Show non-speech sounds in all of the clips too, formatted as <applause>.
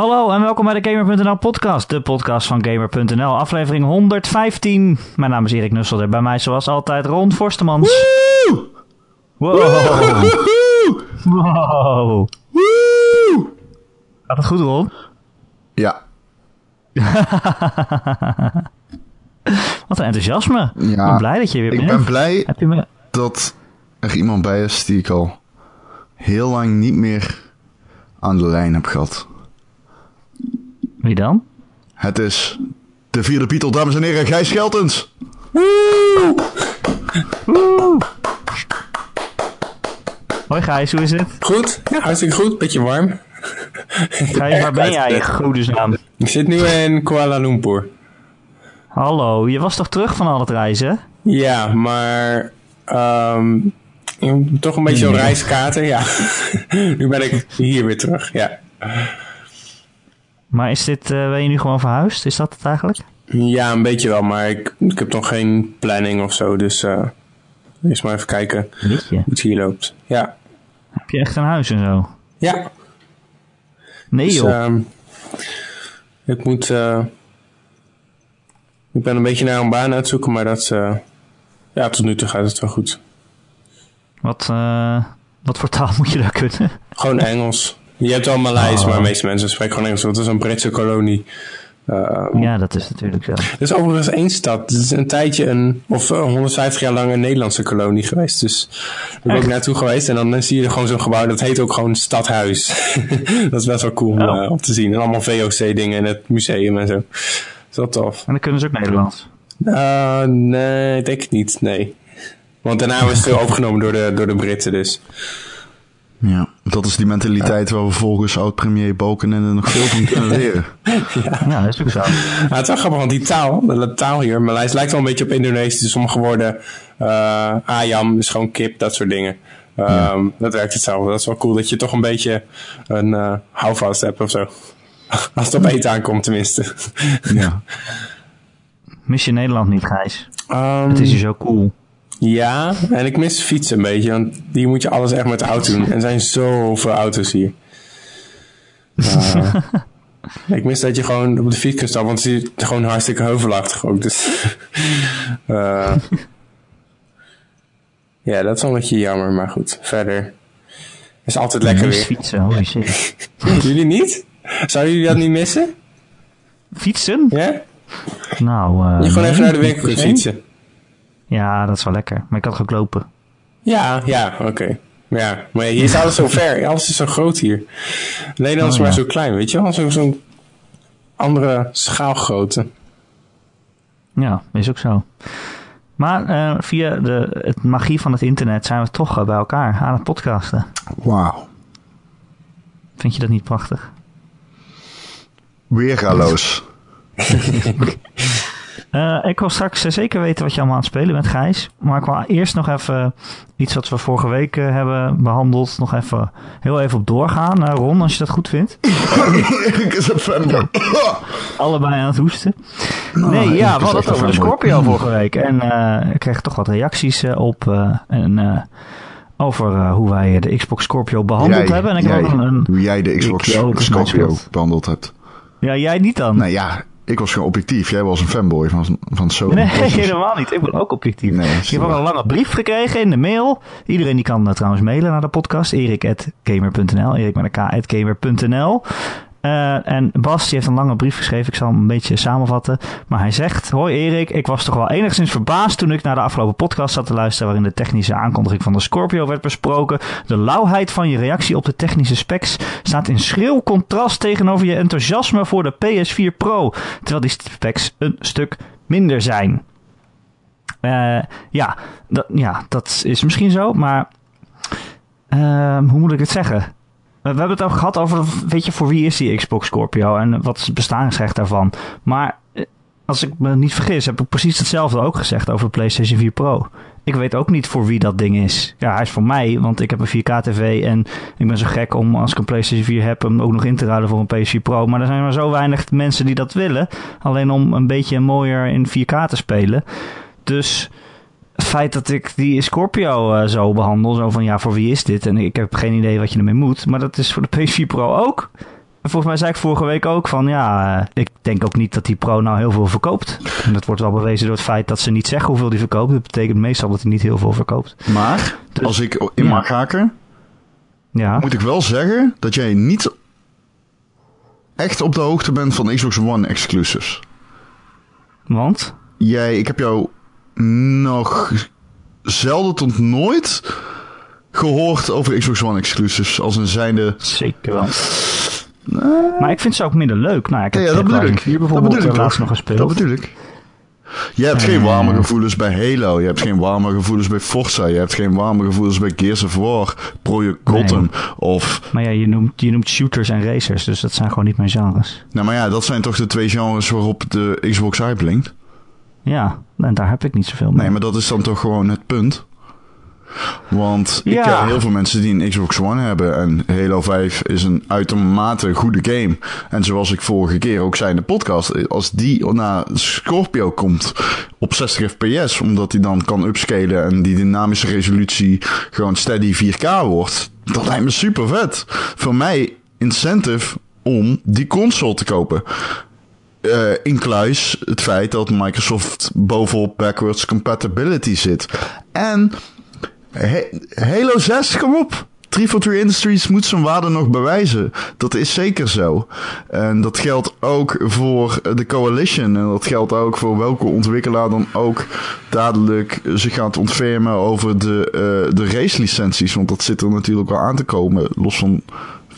Hallo en welkom bij de Gamer.nl podcast, de podcast van Gamer.nl, aflevering 115. Mijn naam is Erik Nusselder, bij mij zoals altijd Ron Forstemans. Woe! Wow. Wow. Gaat het goed, Ron? Ja. <laughs> Wat een enthousiasme. Ja, ik ben blij dat je weer Ik bent. ben blij Heb je me... dat er iemand bij is die ik al heel lang niet meer aan de lijn heb gehad. Wie dan? Het is de vierde Beatle, dames en heren, Gijs Scheltens. Hoi Gijs, hoe is het? Goed, ja, hartstikke goed. Beetje warm. Gijs, waar ben jij in godesnaam? Ik zit nu in Kuala Lumpur. Hallo, je was toch terug van al het reizen? Ja, maar ehm, toch een beetje zo'n reiskater. Ja, <laughs> nu ben ik hier weer terug. Ja, Maar is dit, eh, ben je nu gewoon verhuisd? Is dat het eigenlijk? ja een beetje wel, maar ik, ik heb nog geen planning of zo. Dus eh eerst maar even kijken hoe het hier loopt. Ja, Heb je echt een huis en zo? ja. Nee Dus, joh. ehm, ik moet. eh, ik ben een beetje naar een baan aan het zoeken, maar dat. ja, tot nu toe gaat het wel goed. Wat, wat voor taal <laughs> moet je daar kunnen? Gewoon Engels. Je hebt wel Maleis, Oh. maar de meeste mensen spreken gewoon Engels. Want het is een Britse kolonie. Uh, Ja, dat is natuurlijk zo. er is overigens één stad. Het is een tijdje een, of eh, 150 jaar lang een Nederlandse kolonie geweest. Dus daar ben ik naartoe geweest. En dan zie je er gewoon zo'n gebouw. Dat heet ook gewoon Stadhuis. <laughs> dat is best wel cool om, Oh. eh, om te zien. En allemaal VOC-dingen in het museum en zo. Dat is wel tof. En dan kunnen ze ook Nederlands. Uh, nee, denk ik niet. Nee. Want daarna was het <laughs> opgenomen door de, door de Britten. Dus Ja, dat is die mentaliteit waar we volgens oud-premier Balkenende nog veel van kunnen <laughs> leren. Ja, dat is ook zo. Ja, het is wel grappig, want die taal, de taal hier, Maleis, lijkt wel een beetje op Indonesisch. Dus sommige woorden, eh ayam is gewoon kip, dat soort dingen. Ehm, Dat werkt hetzelfde. Dat is wel cool dat je toch een beetje een eh houvast hebt of zo. <laughs> Als het op eten aankomt tenminste. Ja. <laughs> Mis je Nederland niet, Gijs? Ehm, Het is hier zo cool. Ja, en ik mis fietsen een beetje, want die moet je alles echt met de auto doen. En er zijn zoveel auto's hier. Ik mis dat je gewoon op de fiets kunt stappen, want het is gewoon hartstikke heuvelachtig ook. Dus, <laughs> eh, ja, dat is wel een beetje jammer, maar goed. Verder is altijd lekker weer. fietsen, holy shit. <laughs> Jullie niet? Zouden jullie dat niet missen? Fietsen? Ja? Nou, eh, Je gewoon even naar de winkel kunt fietsen. Ja, dat is wel lekker. Maar ik had ook lopen. Ja, ja, oké. Ja, maar hier is alles zo <laughs> ver. Alles is zo groot hier. Nederland is Oh, maar ja. zo klein, weet je wel? Zo- Zo'n andere schaalgrootte. Ja, is ook zo. Maar eh, via de het magie van het internet zijn we toch bij elkaar aan het podcasten. Wauw. Vind je dat niet prachtig? Weergaloos. <laughs> Eh, ik wil straks eh, zeker weten wat je allemaal aan het spelen bent, Gijs. Maar ik wil eerst nog even iets wat we vorige week eh, hebben behandeld. Nog even heel even op doorgaan. Ron, als je dat goed vindt. Erik <coughs> is een. Allebei aan het hoesten. Nee, ik ja, we hadden het over de. Scorpio vorige week. En ik kreeg toch wat reacties op. en, over hoe wij de Xbox Scorpio behandeld Jij- hebben. En ik jij, een, Hoe jij de Xbox Ik Scorpio behandeld hebt. Ja, jij niet dan? Nou ja, ik was gewoon objectief. Jij was een fanboy van, van Sony. Nee, <laughs> helemaal niet. Ik ben ook objectief. Nee, heb waar. een lange brief gekregen in de mail. Iedereen die kan eh, trouwens mailen naar de podcast. erik.gamer.nl Erik met een k.gamer.nl Eh, en Bas die heeft een lange brief geschreven. Ik zal hem een beetje samenvatten. Maar hij zegt... Hoi Erik, ik was toch wel enigszins verbaasd toen ik naar de afgelopen podcast zat te luisteren... waarin de technische aankondiging van de Scorpio werd besproken. De lauwheid van je reactie op de technische specs staat in schril contrast tegenover je enthousiasme voor de PS4 Pro. Terwijl die specs een stuk minder zijn. Eh, ja, dat, ja, dat is misschien zo, maar ehm, hoe moet ik het zeggen? We, hebben het ook gehad over, weet je, voor wie is die Xbox Scorpio en wat is het bestaansrecht daarvan. Maar eh, als ik me niet vergis, heb ik precies hetzelfde ook gezegd over de PlayStation 4 Pro. Ik weet ook niet voor wie dat ding is. Ja, hij is voor mij, want ik heb een 4K-TV en ik ben zo gek om, als ik een PlayStation 4 heb, hem ook nog in te ruilen voor een PS4 Pro. Maar er zijn maar zo weinig mensen die dat willen. Alleen om een beetje mooier in 4K te spelen. Dus feit dat ik die Scorpio eh, zo behandel, zo van ja, voor wie is dit? En ik heb geen idee wat je ermee moet. Maar dat is voor de PS4 Pro ook. volgens mij zei ik vorige week ook van ja, eh, ik denk ook niet dat die Pro nou heel veel verkoopt. En dat wordt wel bewezen door het feit dat ze niet zeggen hoeveel die verkoopt. Dat betekent meestal dat hij niet heel veel verkoopt. Maar, Dus- als ik in ja. mag haken, Ja, moet ik wel zeggen dat jij niet echt op de hoogte bent van Xbox One exclusives. want Jij, ik heb jou nog zelden tot nooit gehoord over Xbox One exclusives als een zijnde... zeker wel. Maar ik vind ze ook minder leuk. Nou, ik heb Ja, ja, dat bedoel ik. 4 Dat bijvoorbeeld bedoel ik eh, laatst nog gespeeld. Dat bedoel ik. Je hebt geen Eh. warme gevoelens bij Halo. Je hebt geen warme gevoelens bij Forza. Je hebt geen warme gevoelens bij Gears of War, Project Gotham. Of, Maar ja, je noemt, je noemt shooters en racers, dus dat zijn gewoon niet mijn genres. nou maar ja, dat zijn toch de twee genres waarop de Xbox uitblinkt. Ja, en daar heb ik niet zoveel mee. Nee, maar dat is dan toch gewoon het punt. Want ik Ja. ken heel veel mensen die een Xbox One hebben. En Halo 5 is een uitermate goede game. En zoals ik vorige keer ook zei in de podcast. Als die naar Scorpio komt op 60 fps. Omdat die dan kan upscalen. En die dynamische resolutie gewoon steady 4K wordt. Dat lijkt me super vet. Voor mij incentive om die console te kopen. Eh incluis het feit dat Microsoft bovenop backwards compatibility zit. En Halo 6, kom op. 343 Industries moet zijn waarde nog bewijzen. Dat is zeker zo. En dat geldt ook voor de Coalition. En dat geldt ook voor welke ontwikkelaar dan ook dadelijk zich gaat ontfermen over de, eh de racelicenties. Want dat zit er natuurlijk wel aan te komen. Los van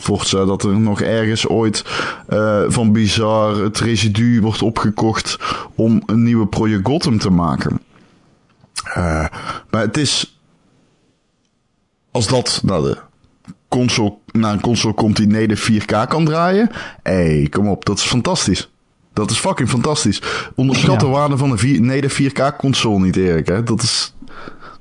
Forza, dat er nog ergens ooit eh, van Bizar het residu wordt opgekocht om een nieuwe Project Gotham te maken. Eh, maar het is als dat naar de console, naar een console komt die native 4K kan draaien. Hé, hey, kom op, dat is fantastisch. Dat is fucking fantastisch. Onderschat de Ja. waarde van een vier- native 4K console niet, Erik. Hè? Dat is,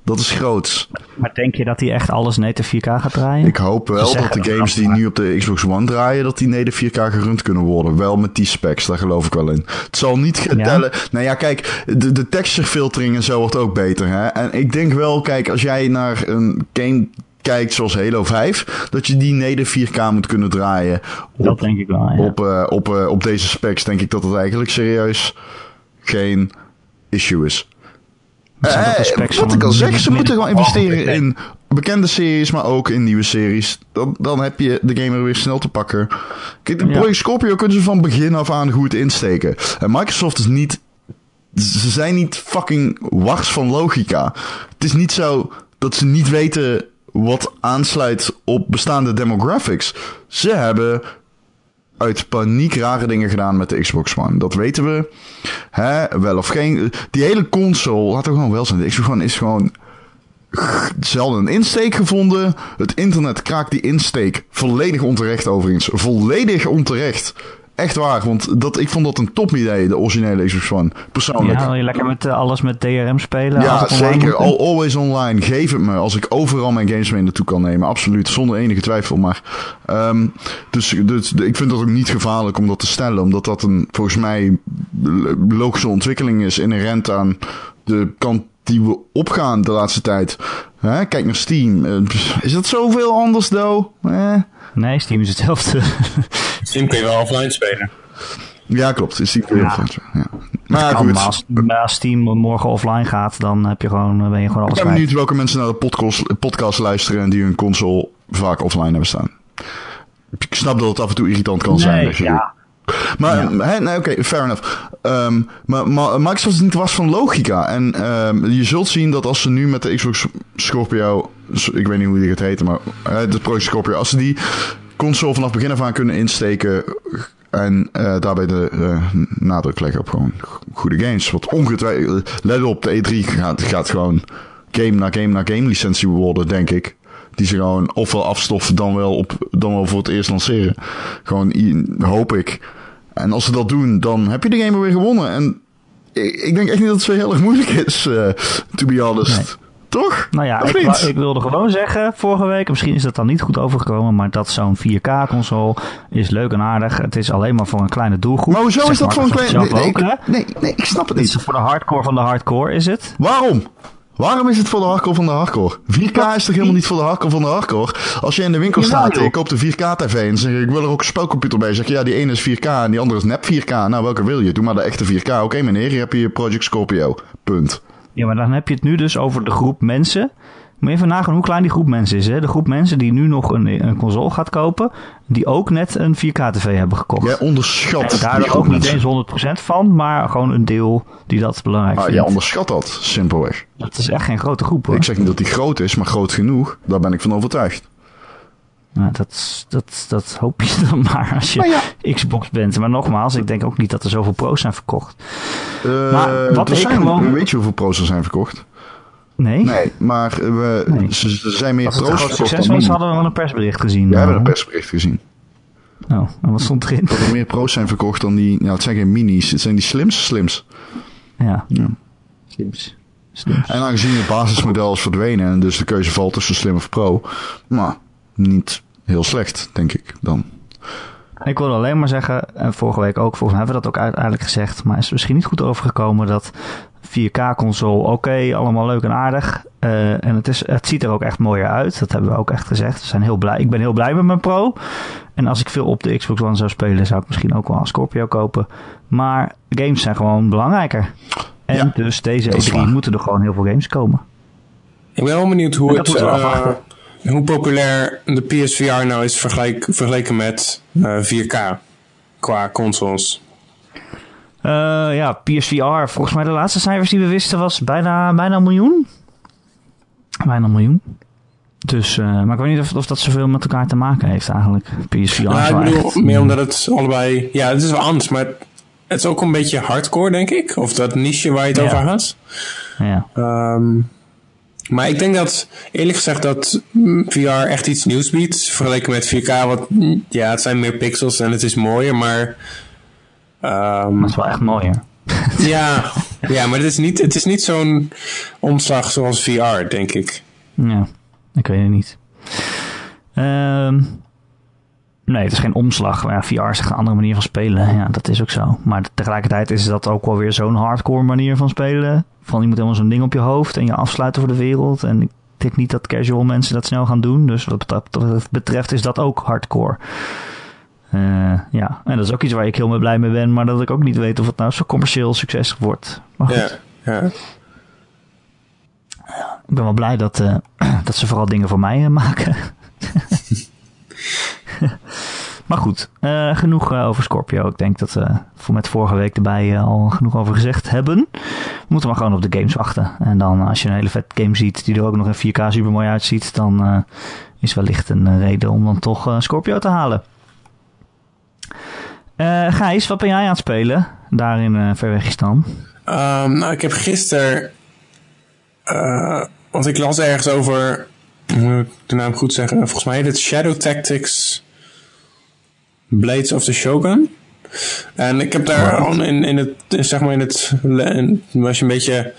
dat is groots. Maar denk je dat hij echt alles native 4K gaat draaien? Ik hoop wel dat de games die nu op de Xbox One draaien, dat die native 4K gerund kunnen worden. Wel met die specs, daar geloof ik wel in. Het zal niet getellen. Nou ja, kijk, de, de texture filtering en zo wordt ook beter. Hè? En ik denk wel, kijk, als jij naar een game kijkt zoals Halo 5, dat je die native 4K moet kunnen draaien. dat denk ik wel, ja. Op, eh, op, eh, op deze specs denk ik dat het eigenlijk serieus geen issue is. De Eh, wat ik al zeg, ze moeten gewoon investeren midden- in bekende series, maar ook in nieuwe series. Dan, dan heb je de gamer weer snel te pakken. Kijk, de Ja. Project Scorpio kunnen ze van begin af aan goed insteken. En Microsoft is niet... Ze zijn niet fucking wars van logica. Het is niet zo dat ze niet weten wat aansluit op bestaande demographics. Ze hebben uit paniek rare dingen gedaan met de Xbox One. Dat weten we. Hè, wel of geen. Die hele console, laat er gewoon wel zijn. De Xbox One is gewoon zelden een insteek gevonden. Het internet kraakt die insteek volledig onterecht overigens. Volledig onterecht. Echt waar, want dat, ik vond dat een topidee, de originele Xbox One. Persoonlijk. Ja, wil je lekker met eh, alles met DRM spelen? Ja, zeker. Al, always online. Geef het me. Als ik overal mijn games mee naartoe kan nemen. Absoluut. Zonder enige twijfel. Maar, ehm, dus, dus ik vind dat ook niet gevaarlijk om dat te stellen. Omdat dat een, volgens mij, logische ontwikkeling is. Inherent aan de kant die we opgaan de laatste tijd. Hè? Kijk naar Steam. Eh, is dat zoveel anders, though? Eh? Nee, Steam is hetzelfde. <laughs> Steam kun je wel offline spelen. Ja, klopt. Is die Ja. ja. Maar goed. als, Steam morgen offline gaat, dan heb je gewoon, dan ben je gewoon Ik alles ben kwijt. benieuwd welke mensen naar de podcast, podcast luisteren en die hun console vaak offline hebben staan. Ik snap dat het af en toe irritant kan zijn. Nee, je- Maar, Ja. nee, oké, fair enough. Ehm, maar, maar Microsoft is niet was van logica. En ehm, je zult zien dat als ze nu met de Xbox Scorpio, ik weet niet hoe die gaat heten, maar eh, de Project Scorpio, als ze die console vanaf begin af aan kunnen insteken en eh, daarbij de eh, nadruk leggen op gewoon goede games. Wat ongetwijfeld, let op, de E3 gaat, gaat gewoon game na game na game licentie worden, denk ik. Die ze gewoon ofwel afstoffen dan wel, op, dan wel voor het eerst lanceren. Gewoon, hoop ik. En als ze dat doen, dan heb je de game weer gewonnen. En ik, ik denk echt niet dat het zo heel erg moeilijk is, eh to be honest. Nee. Toch? Nou ja, ik, ik wilde gewoon zeggen vorige week, misschien is dat dan niet goed overgekomen, maar dat zo'n 4K-console is leuk en aardig. Het is alleen maar voor een kleine doelgroep. Maar hoezo is dat voor een Microsoft klein... zelf Nee, nee, nee, ik snap het Het is niet. voor de hardcore van de hardcore, is het? Waarom? Waarom is het voor de hardcore van de hardcore? 4K is toch helemaal niet voor de hardcore van de hardcore? Als je in de winkel staat en je koopt een 4K-tv en zeg ik wil er ook een spelcomputer bij. Zeg je, ja, die ene is 4K en die andere is nep 4K. Nou, welke wil je? Doe maar de echte 4K. Oké meneer, hier heb je Project Scorpio. Punt. Ja, maar dan heb je het nu dus over de groep mensen. Moet je even nagaan hoe klein die groep mensen is. Hè? De groep mensen die nu nog een, een console gaat kopen. Die ook net een 4K-tv hebben gekocht. Jij onderschat en daar die ook niet eens 100% van. Maar gewoon een deel die dat belangrijk Ah, vindt. jij onderschat dat, simpelweg. Dat is echt geen grote groep hoor. Ik zeg niet dat die groot is, maar groot genoeg. Daar ben ik van overtuigd. Nou, dat, dat, dat hoop je dan maar als je Nou Xbox bent. Maar nogmaals, ik denk ook niet dat er zoveel pro's zijn verkocht. Eh, Maar wat er zijn, gewoon- Weet je hoeveel pro's er zijn verkocht? Nee? Nee, maar eh, we, Nee. Ze, ze zijn meer Als het groot succes was, hadden we wel een persbericht gezien. We hebben Nou, een persbericht gezien. Oh, en wat stond erin? Dat er meer pro's zijn verkocht dan die... Ja, het zijn geen minis. Het zijn die slims slims. Ja, Ja. slims. Slims. En aangezien het basismodel is verdwenen... en dus de keuze valt tussen slim of pro... maar niet heel slecht, denk ik dan. Ik wilde alleen maar zeggen, en vorige week ook, volgens mij hebben we dat ook uiteindelijk gezegd, maar is er misschien niet goed overgekomen dat 4K-console, oké, allemaal leuk en aardig. eh, en het, is, het ziet er ook echt mooier uit. Dat hebben we ook echt gezegd. We zijn heel blij. Ik ben heel blij met mijn Pro. En als ik veel op de Xbox One zou spelen, zou ik misschien ook wel een Scorpio kopen. Maar games zijn gewoon belangrijker. En Ja, dus deze dat is E3 waar. moeten er gewoon heel veel games komen. Ik ben wel benieuwd hoe, het, eh, hoe populair de PSVR nou is vergelijk, vergeleken met eh, 4K qua consoles. Eh, ja, PSVR, volgens mij de laatste cijfers die we wisten was bijna, bijna een miljoen. Bijna een miljoen. Dus, eh, maar ik weet niet of, of dat zoveel met elkaar te maken heeft eigenlijk. PSVR is ik bedoel, echt- meer omdat het allebei... Ja, het is wel anders, maar het is ook een beetje hardcore, denk ik. Of dat niche waar je het Ja. over had. Ja. Ehm, maar ik denk dat, eerlijk gezegd, dat VR echt iets nieuws biedt. Vergeleken met 4K, wat, ja, het zijn meer pixels en het is mooier, maar... ehm, Dat is wel echt mooi, hè? <laughs> ja, ja, maar het is niet, het is niet zo'n omslag zoals VR, denk ik. Ja, ik weet het niet. Ehm, nee, het is geen omslag. Maar ja, VR is echt een andere manier van spelen. Ja, dat is ook zo. Maar tegelijkertijd is dat ook wel weer zo'n hardcore manier van spelen. Van je moet helemaal zo'n ding op je hoofd en je afsluiten voor de wereld. En ik denk niet dat casual mensen dat snel gaan doen. Dus wat dat betreft is dat ook hardcore. Eh, ja, en dat is ook iets waar ik heel blij mee ben. Maar dat ik ook niet weet of het nou zo commercieel succes wordt. Maar goed. Ja, ja. Ik ben wel blij dat, eh, <clears throat> dat ze vooral dingen voor mij eh, maken. <laughs> maar goed, genoeg over Scorpio. Ik denk dat we voor met vorige week erbij al genoeg over gezegd hebben. We moeten maar gewoon op de games wachten. En dan als je een hele vet game ziet die er ook nog in 4K super mooi uitziet, dan is wellicht een reden om dan toch Scorpio te halen. Eh Gijs, wat ben jij aan het spelen? Daar in eh Verwegistan. Ehm, nou, ik heb gisteren. eh, want ik las ergens over. hoe Moet ik de naam goed zeggen? Volgens mij heet het Shadow Tactics Blades of the Shogun. En ik heb daar gewoon in, in het. Zeg maar in het. in- als je een beetje.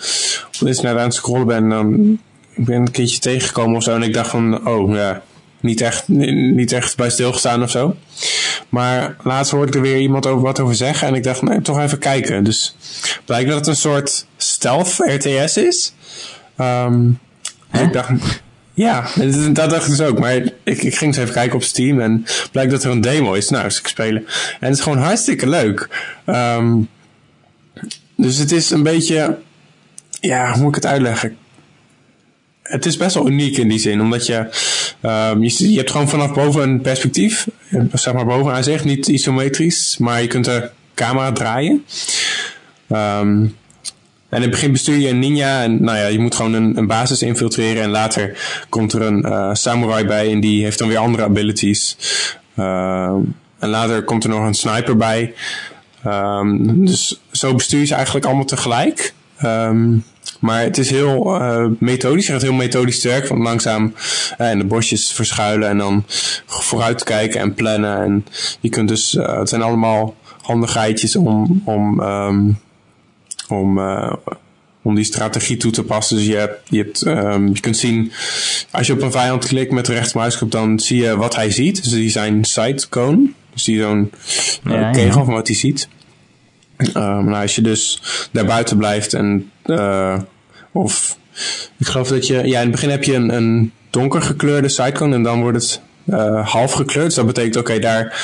op internet aan het scrollen bent, dan. Ik ben een keertje tegengekomen of zo. En ik dacht van. Oh ja. Niet echt, niet echt bij stilgestaan of zo. Maar laatst hoorde ik er weer iemand over wat over zeggen. En ik dacht, nee, toch even kijken. Dus blijkt dat het een soort stealth RTS is. Ehm, en ik dacht, ja, dat dacht ik dus ook. Maar ik, ik ging eens even kijken op Steam. En blijkt dat er een demo is. Nou, dus ik spelen. En het is gewoon hartstikke leuk. Ehm, dus het is een beetje, ja, hoe moet ik het uitleggen? Het is best wel uniek in die zin, omdat je, ehm, je, je hebt gewoon vanaf boven een perspectief, zeg maar bovenaan zich, niet isometrisch, maar je kunt de camera draaien. Ehm, en in het begin bestuur je een ninja en nou ja, je moet gewoon een, een basis infiltreren en later komt er een eh, samurai bij en die heeft dan weer andere abilities. Ehm, en later komt er nog een sniper bij. Dus zo bestuur je ze eigenlijk allemaal tegelijk. Ehm, maar het is heel eh, methodisch. Je gaat heel methodisch te werk. Van langzaam eh, in de bosjes verschuilen. En dan vooruit kijken en plannen. En je kunt dus... eh, het zijn allemaal handigheidjes om... om, ehm, om om die strategie toe te passen. Dus je, hebt, je, hebt, ehm, je kunt zien, als je op een vijand klikt met de rechtermuisknop, dan zie je wat hij ziet. Dus die zijn sight cone. Dus die zo'n ja. kegel van wat hij ziet. Ehm, nou, als je dus daar buiten blijft en, of ik geloof dat je, ja, in het begin heb je een, een donker gekleurde en dan wordt het uh, half gekleurd. Dus dat betekent, oké, daar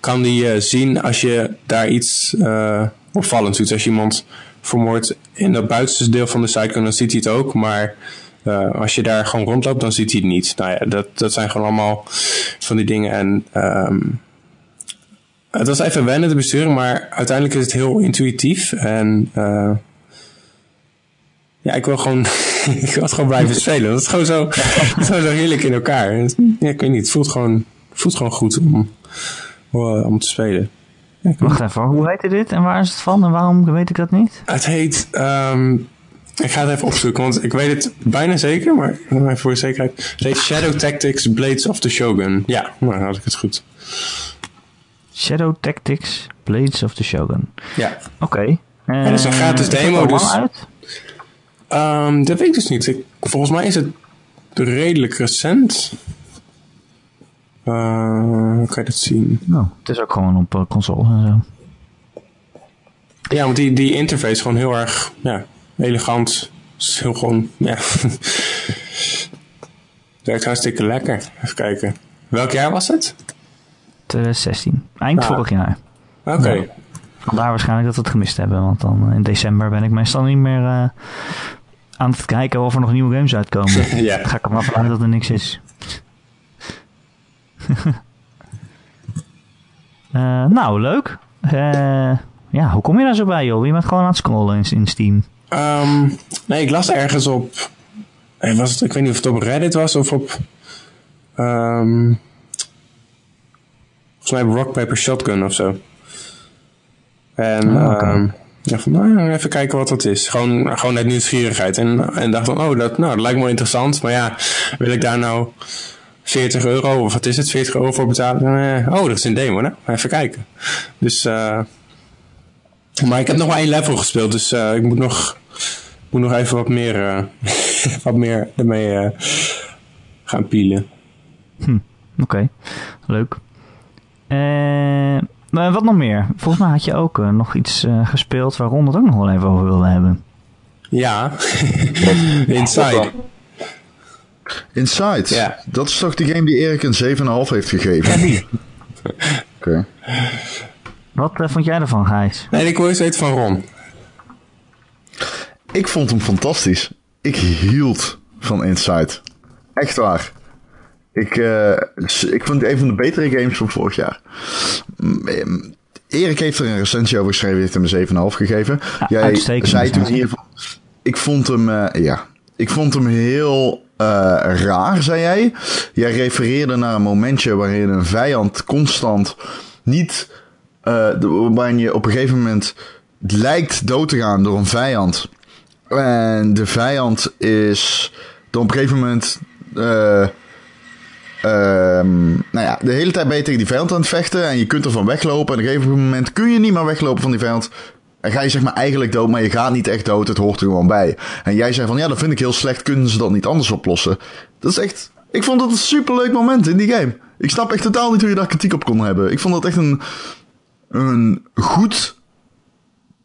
kan die uh, zien als je daar iets uh, opvallends doet. Als je iemand vermoordt in het buitenste deel van de sidecone, dan ziet hij het ook. Maar als je daar gewoon rondloopt, dan ziet hij het niet. Nou ja, dat, dat zijn gewoon allemaal van die dingen. En um, het was even wennen te besturen, maar uiteindelijk is het heel intuïtief. En ja, ik wil gewoon, <laughs> ik wil het gewoon blijven spelen. Dat is gewoon zo, zo, <laughs> zo heerlijk in elkaar. Ja, ik weet niet, het voelt gewoon, voelt gewoon goed om, om te spelen. Ja, Wacht even, hoe heette dit en waar is het van en waarom weet ik dat niet? Het heet, um, ik ga het even opzoeken, want ik weet het bijna zeker, maar even voor de zekerheid. Het heet Shadow Tactics Blades of the Shogun. Ja, nou had ik het goed. Shadow Tactics Blades of the Shogun. Ja. Oké. Okay. En dat is een gratis demo, dus... Uit? Um, dat weet ik dus niet. Ik, volgens mij is het redelijk recent. Uh, hoe kan je dat zien? Nou, het is ook gewoon op uh, console en zo. Ja, want die, die interface is gewoon heel erg ja, elegant. is heel gewoon, ja. <laughs> Werkt hartstikke lekker. Even kijken. Welk jaar was het? 2016. Eind ah. vorig jaar. Oké. Okay. Ja. Vandaar waarschijnlijk dat we het gemist hebben. Want dan in december ben ik meestal niet meer uh, aan het kijken of er nog nieuwe games uitkomen. <laughs> ja. Dan ga ik er maar vanuit dat er niks is. uh, <laughs> nou, leuk. Uh, ja, hoe kom je daar zo bij, joh? Je bent gewoon aan het scrollen in, in Steam. Um, nee, ik las ergens op... Was het, ik weet niet of het op Reddit was of op... Um, volgens mij Rock Paper Shotgun of zo. En oh, okay. um, van, nou, even kijken wat dat is. Gewoon, gewoon uit nieuwsgierigheid. En, en dacht van, oh, dat, nou, dat lijkt me wel interessant. Maar ja, wil ik daar nou 40 euro, of wat is het, 40 euro voor betalen? Eh, oh, dat is een demo, hè? Even kijken. Dus, uh, maar ik heb nog maar één level gespeeld, dus uh, ik moet nog, moet nog even wat meer, uh, <laughs> wat meer ermee gaan pielen. Hm, Oké, leuk. Maar wat nog meer? Volgens mij had je ook uh, nog iets uh, gespeeld waar Ron het ook nog wel even over wilde hebben. Ja, <laughs> Inside. Inside? Ja. Dat is toch die game die Erik een 7,5 heeft gegeven? Ja, die. <laughs> Oké. Okay. Wat uh, vond jij ervan, Gijs? Nee, ik wil eens weten van Ron. Ik vond hem fantastisch. Ik hield van Inside. Echt waar. Ik, uh, ik vond het een van de betere games van vorig jaar. Erik heeft er een recensie over geschreven, heeft hem een 7,5 gegeven. Ja, Jij zei toen hier van, ik vond hem, uh, ja, ik vond hem heel uh, raar, zei jij. Jij refereerde naar een momentje waarin een vijand constant niet, waarin je op een gegeven moment lijkt dood te gaan door een vijand. En de vijand is dan op een gegeven moment nou ja, de hele tijd ben je tegen die vijand aan het vechten en je kunt ervan weglopen. En op een gegeven moment kun je niet meer weglopen van die vijand. En ga je zeg maar eigenlijk dood, maar je gaat niet echt dood. Het hoort er gewoon bij. En jij zei van ja, dat vind ik heel slecht. Kunnen ze dat niet anders oplossen? Dat is echt. Ik vond dat een superleuk moment in die game. Ik snap echt totaal niet hoe je daar kritiek op kon hebben. Ik vond dat echt een. Een goed.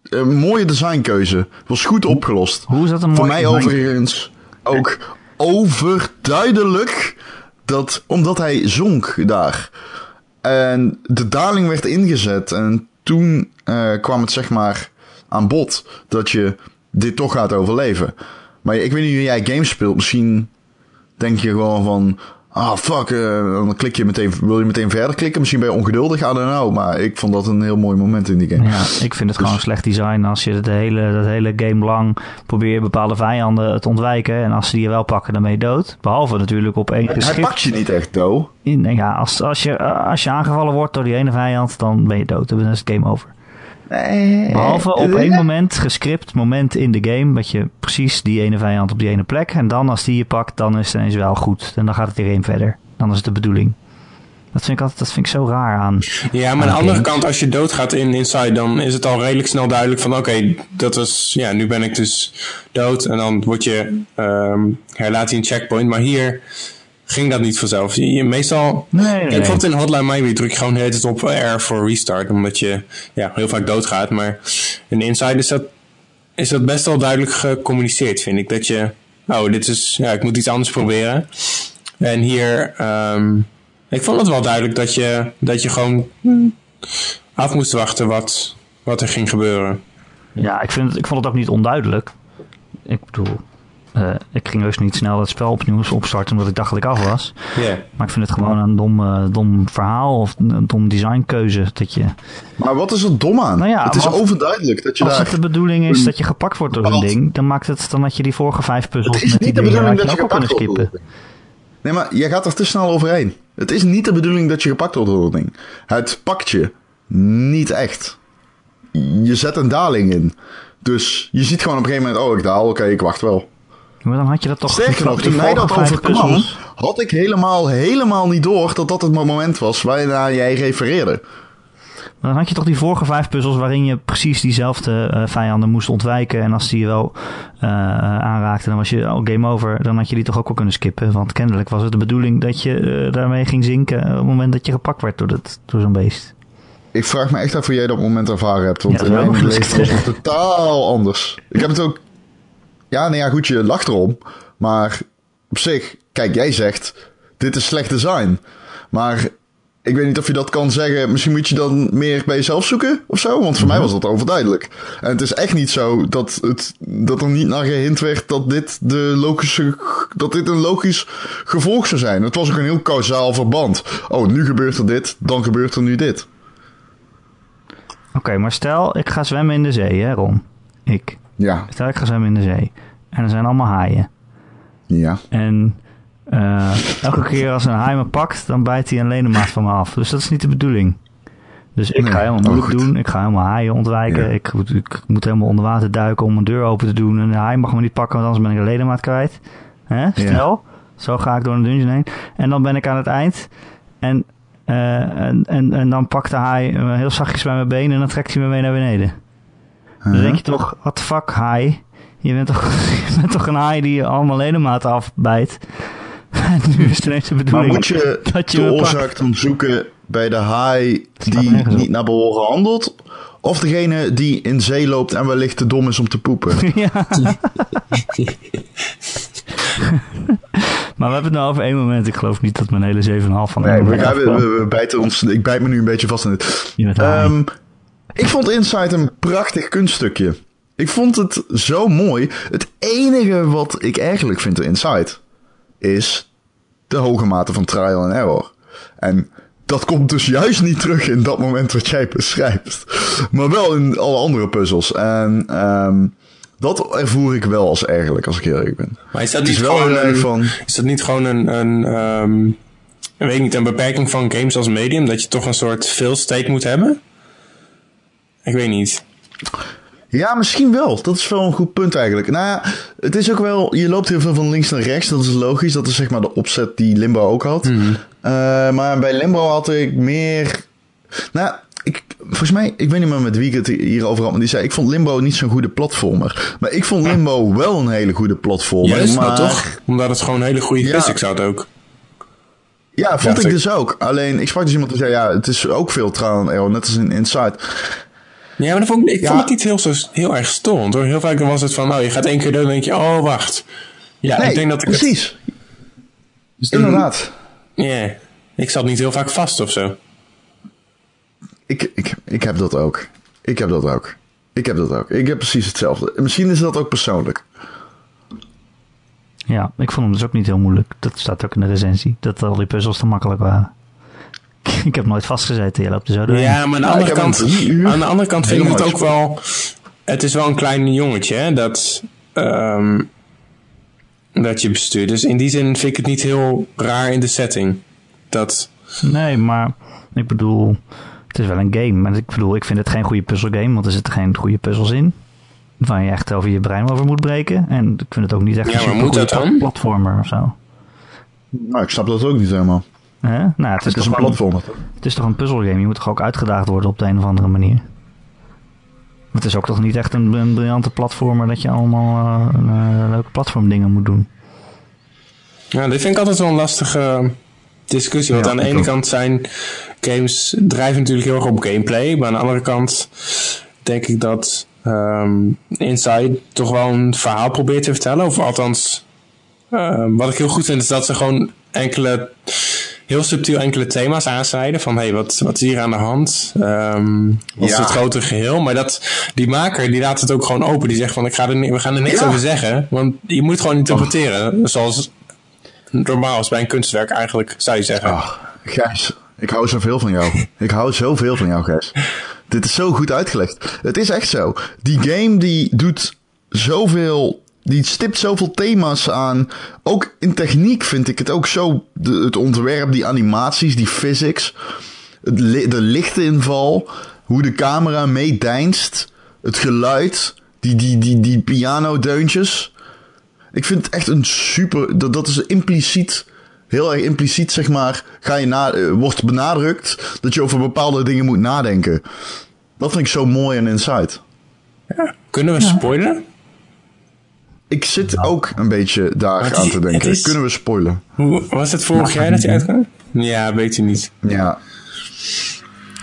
Een mooie designkeuze. Het was goed opgelost. Hoe is dat een Voor mooie mij overigens ook overduidelijk dat omdat hij zonk daar. En de daling werd ingezet. En toen uh, kwam het zeg maar aan bod dat je dit toch gaat overleven. Maar ik weet niet hoe jij games speelt. Misschien denk je gewoon van ah fuck, uh, dan klik je meteen, wil je meteen verder klikken. Misschien ben je ongeduldig, I don't know. Maar ik vond dat een heel mooi moment in die game. Ja, ik vind het dus... gewoon slecht design als je het hele, dat hele game lang probeert bepaalde vijanden te ontwijken. En als ze die je wel pakken, dan ben je dood. Behalve natuurlijk op één geschikt. Hij pakt je niet echt, dood. Ja, als, als, je, als je aangevallen wordt door die ene vijand, dan ben je dood. Dan is het game over. Nee. Behalve op <laughs> één moment, gescript moment in de game, dat je precies die ene vijand op die ene plek. En dan als die je pakt, dan is het ineens wel goed. En dan gaat het weer één verder. Dan is het de bedoeling. Dat vind ik altijd, dat vind ik zo raar aan. Ja, maar aan de andere kant, als je doodgaat in Inside, dan is het al redelijk snel duidelijk van oké, dat was, ja, nu ben ik dus dood. En dan word je, um, herlaat je een checkpoint. Maar hier ging dat niet vanzelf. Je, meestal, nee, nee, ik bijvoorbeeld in Hotline Miami druk je gewoon de hele tijd op R voor restart, omdat je ja, heel vaak doodgaat. Maar in Inside is dat, is dat best wel duidelijk gecommuniceerd, vind ik. Dat je, oh, dit is, ja, ik moet iets anders proberen. En hier, ehm, ik vond het wel duidelijk dat je, dat je gewoon hm, af moest wachten wat, wat er ging gebeuren. Ja, ik, vind ik vond het ook niet onduidelijk. Ik bedoel, eh, ik ging dus niet snel het spel opnieuw opstarten omdat ik dacht dat ik af was. Ja. Maar ik vind het gewoon een dom, eh, dom verhaal of een dom designkeuze. Dat je, Maar wat is er dom aan? Nou ja, het is overduidelijk dat je als daar... het de bedoeling is een dat je gepakt wordt door zo'n bepaald- ding, dan maakt het dan dat je die vorige vijf puzzels Het is met die niet de dingen dat je je ook al kunnen gepakt wordt. skippen. Nee, maar jij gaat er te snel overheen. Het is niet de bedoeling dat je gepakt wordt door dat ding. Het pakt je niet echt. Je zet een daling in. Dus je ziet gewoon op een gegeven moment, oh ik daal, oké, ik wacht wel. Maar dan had je dat toch Sterker nog, toen mij dat overkwam, puzzels- had ik helemaal, helemaal niet door dat dat het moment was waarna jij refereerde. Maar dan had je toch die vorige vijf puzzels waarin je precies diezelfde eh, vijanden moest ontwijken. En als die je wel eh, aanraakte, dan was je al game over. Dan had je die toch ook wel kunnen skippen. Want kennelijk was het de bedoeling dat je eh, daarmee ging zinken op het moment dat je gepakt werd door, dat- door zo'n beest. Ik vraag me echt af hoe jij dat moment ervaren hebt. Want Ja, in mijn beleving was het totaal anders. Ik heb het ook... Ja, nou ja, goed, je lacht erom. Maar op zich, kijk, jij zegt... Dit is slecht design. Maar ik weet niet of je dat kan zeggen. Misschien moet je dan meer bij jezelf zoeken of zo. Want voor mij was dat overduidelijk. En het is echt niet zo dat, het, dat er niet naar gehind werd dat dit, de logische, dat dit een logisch gevolg zou zijn. Het was ook een heel kausaal verband. Oh, nu gebeurt er dit, dan gebeurt er nu dit. Oké, maar stel ik ga zwemmen in de zee, hè Ron? Ik. Ja, Stel ik ga zwemmen in de zee. En er zijn allemaal haaien. ja. En eh, elke keer als een haai me pakt, dan bijt hij een ledemaat van me af. Dus dat is niet de bedoeling. Dus ik Nee, ga helemaal oh, moeilijk doen. Ik ga helemaal haaien ontwijken. Ja. Ik, moet- ik moet helemaal onder water duiken om een deur open te doen. En de haai mag me niet pakken, want anders ben ik een ledemaat kwijt. Hè? Stel, zo ga ik door een dungeon heen. En dan ben ik aan het eind. En, eh, en, en, en dan pakt de haai heel zachtjes bij mijn benen en dan trekt hij me mee naar beneden. Dan denk je toch, the fuck, haai? Je bent toch, <laughs> je bent toch een haai die je allemaal ledematen afbijt? <laughs> En nu is het ineens de Maar bedoeling moet je <laughs> dat je de oorzaak dan zoeken bij de haai die niet naar behoren handelt? Of degene die in zee loopt en wellicht te dom is om te poepen? Ja. maar we hebben het nou over één moment. Ik geloof niet dat mijn hele 7,5 van Nee, we, bijten ons, ik bijt me nu een beetje vast in het. Je bent ik vond Inside een prachtig kunststukje. Ik vond het zo mooi. Het enige wat ik eigenlijk vind in Inside is de hoge mate van trial and error. En dat komt dus juist niet terug in dat moment wat jij beschrijft. Maar wel in alle andere puzzels. En ehm, dat ervoer ik wel als eigenlijk, als ik eerlijk ben. Maar is dat niet is wel gewoon een, van... is dat niet gewoon een, een, ehm, ik weet niet, een beperking van games als medium? Dat je toch een soort fail state moet hebben? Ik weet niet. Ja, misschien wel. Dat is wel een goed punt eigenlijk. Nou ja, het is ook wel... Je loopt heel veel van links naar rechts. Dat is logisch. Dat is zeg maar de opzet die Limbo ook had. Eh, maar bij Limbo had ik meer... Nou, ik, volgens mij... Ik weet niet meer met wie ik het hierover had. Maar die zei... Ik vond Limbo niet zo'n goede platformer. Maar ik vond Limbo wel een hele goede platformer. Juist, maar toch? Omdat het gewoon hele goede Ja. physics had ook. Ja, vond Ja, ik dus ook. Alleen, ik sprak dus iemand die zei... Ja, het is ook veel and error. Net als in Inside. Ja, maar dat vond ik, ik Ja. vond het niet heel, zo, heel erg storend hoor. Heel vaak dan was het van, nou je gaat één keer doen en dan denk je, oh wacht. Ja, Nee, ik denk dat ik het- precies. Inderdaad. Ja, ik zat niet heel vaak vast of zo. Ik, ik, ik heb dat ook. Ik heb dat ook. Ik heb dat ook. Ik heb precies hetzelfde. Misschien is dat ook persoonlijk. Ja, ik vond hem dus ook niet heel moeilijk. Dat staat ook in de recensie. Dat al die puzzels te makkelijk waren. <laughs> ik heb nooit vastgezeten. Je loopt er zo doorheen. Ja, maar aan de, Ja, andere, kant, aan de andere kant vind ik het ook wel... Het is wel een klein jongetje hè, dat, ehm, dat je bestuurt. Dus in die zin vind ik het niet heel raar in de setting. Dat, Nee, maar ik bedoel, het is wel een game. Maar ik bedoel, ik vind het geen goede puzzelgame, want er zitten geen goede puzzels in. Waar je echt over je brein over moet breken. En ik vind het ook niet echt Ja, een dan? platformer of zo. Nou, ik snap dat ook niet helemaal. Hè? Nou, het Het is, is toch een het is toch een puzzelgame. Je moet toch ook uitgedaagd worden op de een of andere manier. Het is ook toch niet echt een, een briljante platformer dat je allemaal eh, een, eh, leuke platformdingen moet doen. ja, dit vind ik altijd wel een lastige discussie. Want Ja, aan de ene ook. kant zijn games drijven natuurlijk heel erg op gameplay. Maar aan de andere kant denk ik dat ehm, Inside toch wel een verhaal probeert te vertellen. Of althans Uh, wat ik heel goed vind is dat ze gewoon enkele, heel subtiel enkele thema's aansnijden. Van hey, wat, wat is hier aan de hand? Um, wat is het grotere geheel? Maar dat, die maker die laat het ook gewoon open. Die zegt van ik ga er, we gaan er niks Ja. over zeggen. Want je moet het gewoon interpreteren. Zoals normaal is bij een kunstwerk eigenlijk, zou je zeggen. Ah, Gijs, ik hou zoveel van jou. <laughs> ik hou zoveel van jou, Gijs. Dit is zo goed uitgelegd. Het is echt zo. Die game die doet zoveel... Die stipt zoveel thema's aan. Ook in techniek vind ik het ook zo... De, het ontwerp, die animaties, die physics. Het, de lichtinval. Hoe de camera meedeinst. Het geluid. Die, die, die, die pianodeuntjes. Ik vind het echt een super. Dat, dat is impliciet. Heel erg impliciet, zeg maar. Ga je na, eh, wordt benadrukt dat je over bepaalde dingen moet nadenken. Dat vind ik zo mooi en insight. Kunnen we spoileren? Ik zit ook een beetje daar aan is- te denken. is- Kunnen we spoilen? Hoe, was het vorig jaar dat hij uitkwam? Ja, weet je niet. Ja.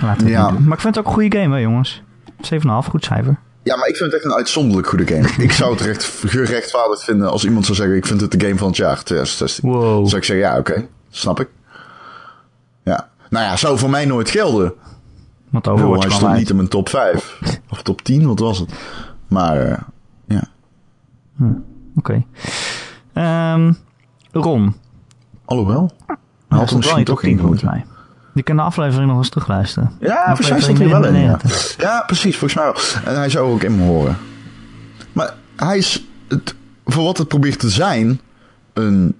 Laten we het Ja. doen. Maar ik vind het ook een goede game, hè, jongens. 7,5, goed cijfer. ja, maar ik vind het echt een uitzonderlijk goede game. ik zou het recht, <laughs> gerechtvaardigd vinden als iemand zou zeggen: Ik vind het de game van het jaar 2016. Wow. Dan zou ik zeggen: Ja, oké, snap ik. Ja. Nou ja, zou voor mij nooit gelden. Want Overwatch hij stond niet in mijn top 5. <laughs> Of top 10, wat was het? Maar ja. Oké. Ehm, Ron. Alhoewel. Hij Had er in misschien toch top 10 in volgens moeten. mij. Je kan de aflevering nog eens terugluisteren. Ja, volgens mij hij wel in. Ja. ja, precies, volgens mij wel. En hij zou ook in me horen. Maar hij is, het, voor wat het probeert te zijn, een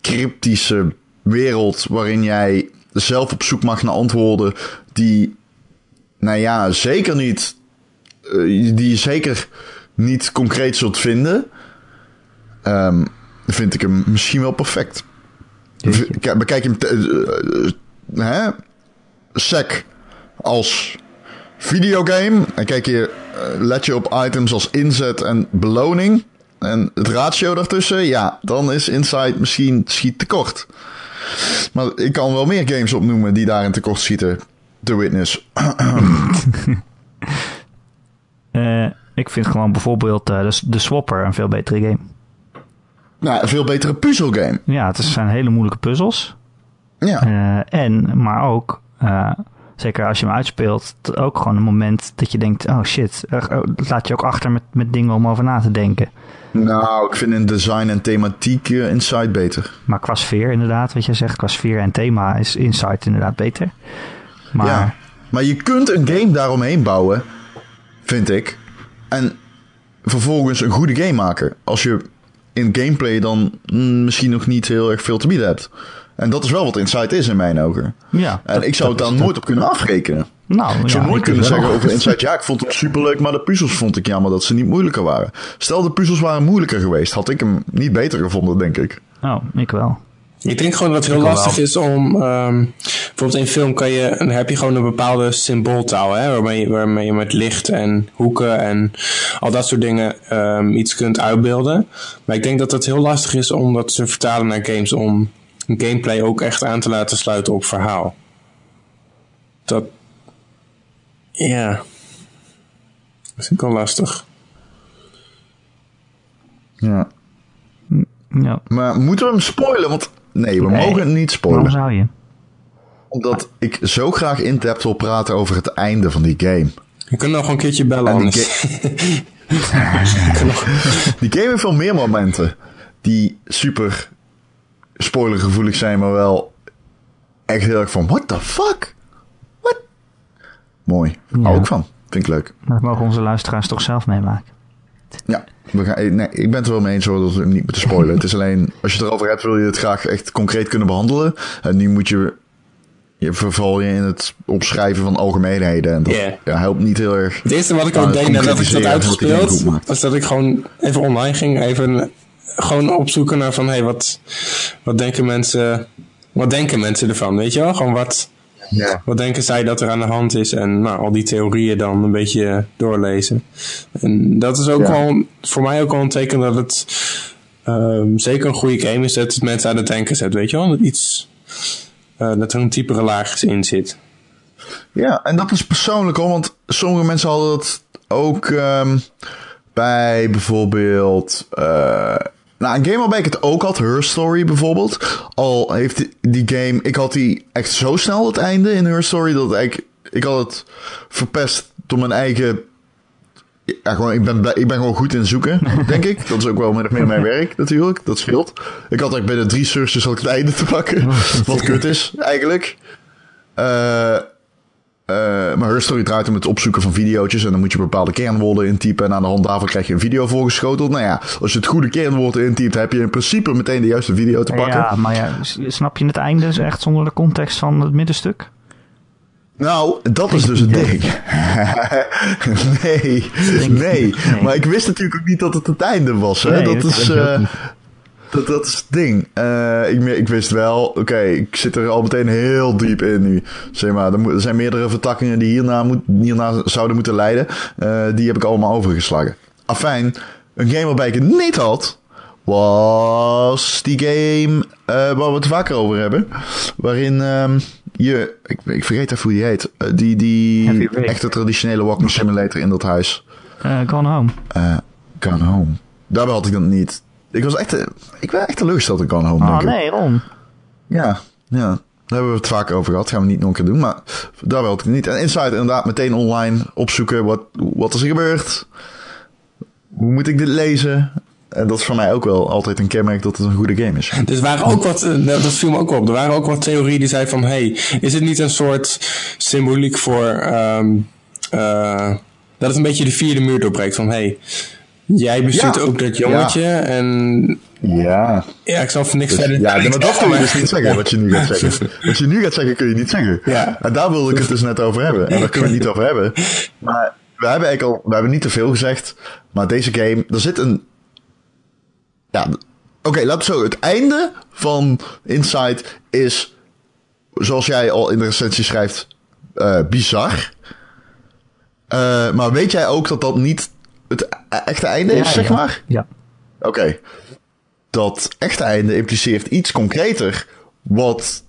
cryptische wereld waarin jij zelf op zoek mag naar antwoorden die, nou ja, zeker niet, eh, die zeker niet concreet zult vinden, Ehm, vind ik hem misschien wel perfect. Jeetje. Kijk, Bekijk je hem, te- eh, eh, hè? sec als videogame. En kijk je, eh, let je op items als inzet en beloning. En het ratio daartussen, ja, dan is Inside misschien schiet tekort. Maar ik kan wel meer games opnoemen die daarin tekort schieten. The Witness. <laughs> <clears throat> Eh, ik vind gewoon bijvoorbeeld eh, de, de Swapper een veel betere game. nou, een veel betere puzzelgame. Ja, het zijn hele moeilijke puzzels. Ja, Eh, en, maar ook, eh, zeker als je hem uitspeelt, ook gewoon een moment dat je denkt, oh shit, oh, dat laat je ook achter met, met dingen om over na te denken. nou, ik vind in design en thematiek eh, Inside beter. Maar qua sfeer inderdaad, wat jij zegt, qua sfeer en thema is Insight inderdaad beter. Maar Ja. Maar je kunt een game daaromheen bouwen, vind ik. En vervolgens een goede game maken. Als je in gameplay dan mm, misschien nog niet heel erg veel te bieden hebt. En dat is wel wat Inside is in mijn ogen. ja, En dat- ik zou het daar nooit op kunnen afrekenen. Nou, Ik zou ja, nooit kunnen zeggen over <laughs> Inside, ja, ik vond het superleuk, maar de puzzels vond ik jammer dat ze niet moeilijker waren. Stel, de puzzels waren moeilijker geweest, had ik hem niet beter gevonden, denk ik. Oh, ik wel. Ik denk gewoon dat het heel wel. lastig is om. ehm, bijvoorbeeld in film kan je, dan heb je gewoon een bepaalde symbooltaal, hè, waarmee, je, waarmee je met licht en hoeken en al dat soort dingen ehm, iets kunt uitbeelden. Maar ik denk dat het heel lastig is om dat te vertalen naar games, om gameplay ook echt aan te laten sluiten op verhaal. Dat. Ja. Dat vind ik wel lastig. Ja. Ja. Maar moeten we hem spoilen? Want nee, we Nee. mogen hem niet Waarom spoilen. zou je? Omdat ik zo graag in depth wil praten over het einde van die game. Je kunt nog een keertje bellen, En die, anders. ga- <laughs> <laughs> die game heeft veel meer momenten die super spoilergevoelig zijn, maar wel echt heel erg van, what the fuck? What? Mooi. Ja. Hou ik van. Vind ik leuk. Dat mogen onze luisteraars toch zelf meemaken. Ja, we gaan, eh, nee, ik ben het er wel mee eens hoor, dat we hem niet moeten spoilen. het is alleen, als je het erover hebt, wil je het graag echt concreet kunnen behandelen. En nu moet je, je verval je in het opschrijven van algemeenheden. En dat Ja. ja, helpt niet heel erg. Het eerste wat ik aan ook deed nadat ik dat uitgespeeld, was dat ik gewoon even online ging, even gewoon opzoeken naar van, hey, wat, wat denken mensen, wat denken mensen ervan, weet je wel? Gewoon wat, Ja. wat denken zij dat er aan de hand is en nou, al die theorieën dan een beetje doorlezen. En dat is ook Ja. wel, voor mij ook wel een teken dat het ehm, zeker een goede game is, dat het mensen aan het denken zet, weet je wel? Dat iets, eh, dat er een diepere laag in zit. Ja, en dat is persoonlijk hoor, want sommige mensen hadden dat ook ehm, bij bijvoorbeeld eh, nou, een game waarbij ik het ook had, Her Story bijvoorbeeld. Al heeft die, die game, ik had die echt zo snel het einde in Her Story dat ik, ik had het verpest door mijn eigen. Ja, gewoon, ik, ben, ik ben gewoon goed in zoeken, <laughs> denk ik. Dat is ook wel min of meer mijn <laughs> werk natuurlijk. Dat scheelt. Ik had eigenlijk binnen drie searches al het einde te pakken. <laughs> Wat kut is, eigenlijk. Eh. Uh, maar Her Story draait om het opzoeken van video's. En dan moet je bepaalde kernwoorden intypen. En aan de hand daarvan krijg je een video voorgeschoteld. Nou ja, als je het goede kernwoord intypt, heb je in principe meteen de juiste video te pakken. Ja, maar ja, snap je het einde is echt zonder de context van het middenstuk? Nou, dat is dus het ding. <laughs> nee, nee, Maar ik wist natuurlijk ook niet dat het het einde was. Hè? dat, is. Uh, dat, dat is het ding. Uh, ik, ik wist wel, oké, ik zit er al meteen heel diep in nu. Zeg maar, er, er zijn meerdere vertakkingen die hierna, moet, hierna zouden moeten leiden. Uh, die heb ik allemaal overgeslagen. Afijn, een game waarbij ik het niet had, was die game uh, waar we het vaker over hebben. Waarin um, je, ik, ik vergeet even hoe die heet, die, die echte traditionele walking simulator in dat huis. gone Home. gone Home. Daarbij had ik dat niet. Ik was echt, ik ben echt teleurgesteld in Gone Home. Oh nee, Ron. Ja, ja. Daar hebben we het vaak over gehad. Gaan we niet nog een keer doen. Maar daar wilde ik niet. En Inside inderdaad meteen online opzoeken. Wat, wat is er gebeurd? Hoe moet ik dit lezen? En dat is voor mij ook wel altijd een kenmerk dat het een goede game is. Dus waren ook wat, dat viel me ook op. Er waren ook wat theorieën die zeiden van... Hey, is het niet een soort symboliek voor... Um, uh, dat het een beetje de vierde muur doorbreekt. Van hey, Jij bestuurt ook dat jongetje ja. en... Ja. Ja, ik zal voor niks dus, verder... Ja, maar dat kun je dus niet zeggen, wat je nu gaat zeggen. <laughs> Wat je nu gaat zeggen, kun je niet zeggen. Ja. En daar wilde ik het dus net over hebben. En daar kunnen we het niet over hebben. Maar we hebben eigenlijk al... We hebben niet te veel gezegd. Maar deze game... Er zit een... Ja, oké, okay, laten we zo. Het einde van Inside is... Zoals jij al in de recensie schrijft... Uh, bizar. Uh, maar weet jij ook dat dat niet het echte einde is, zeg maar? Ja. Oké. Dat echte einde impliceert iets concreter. Wat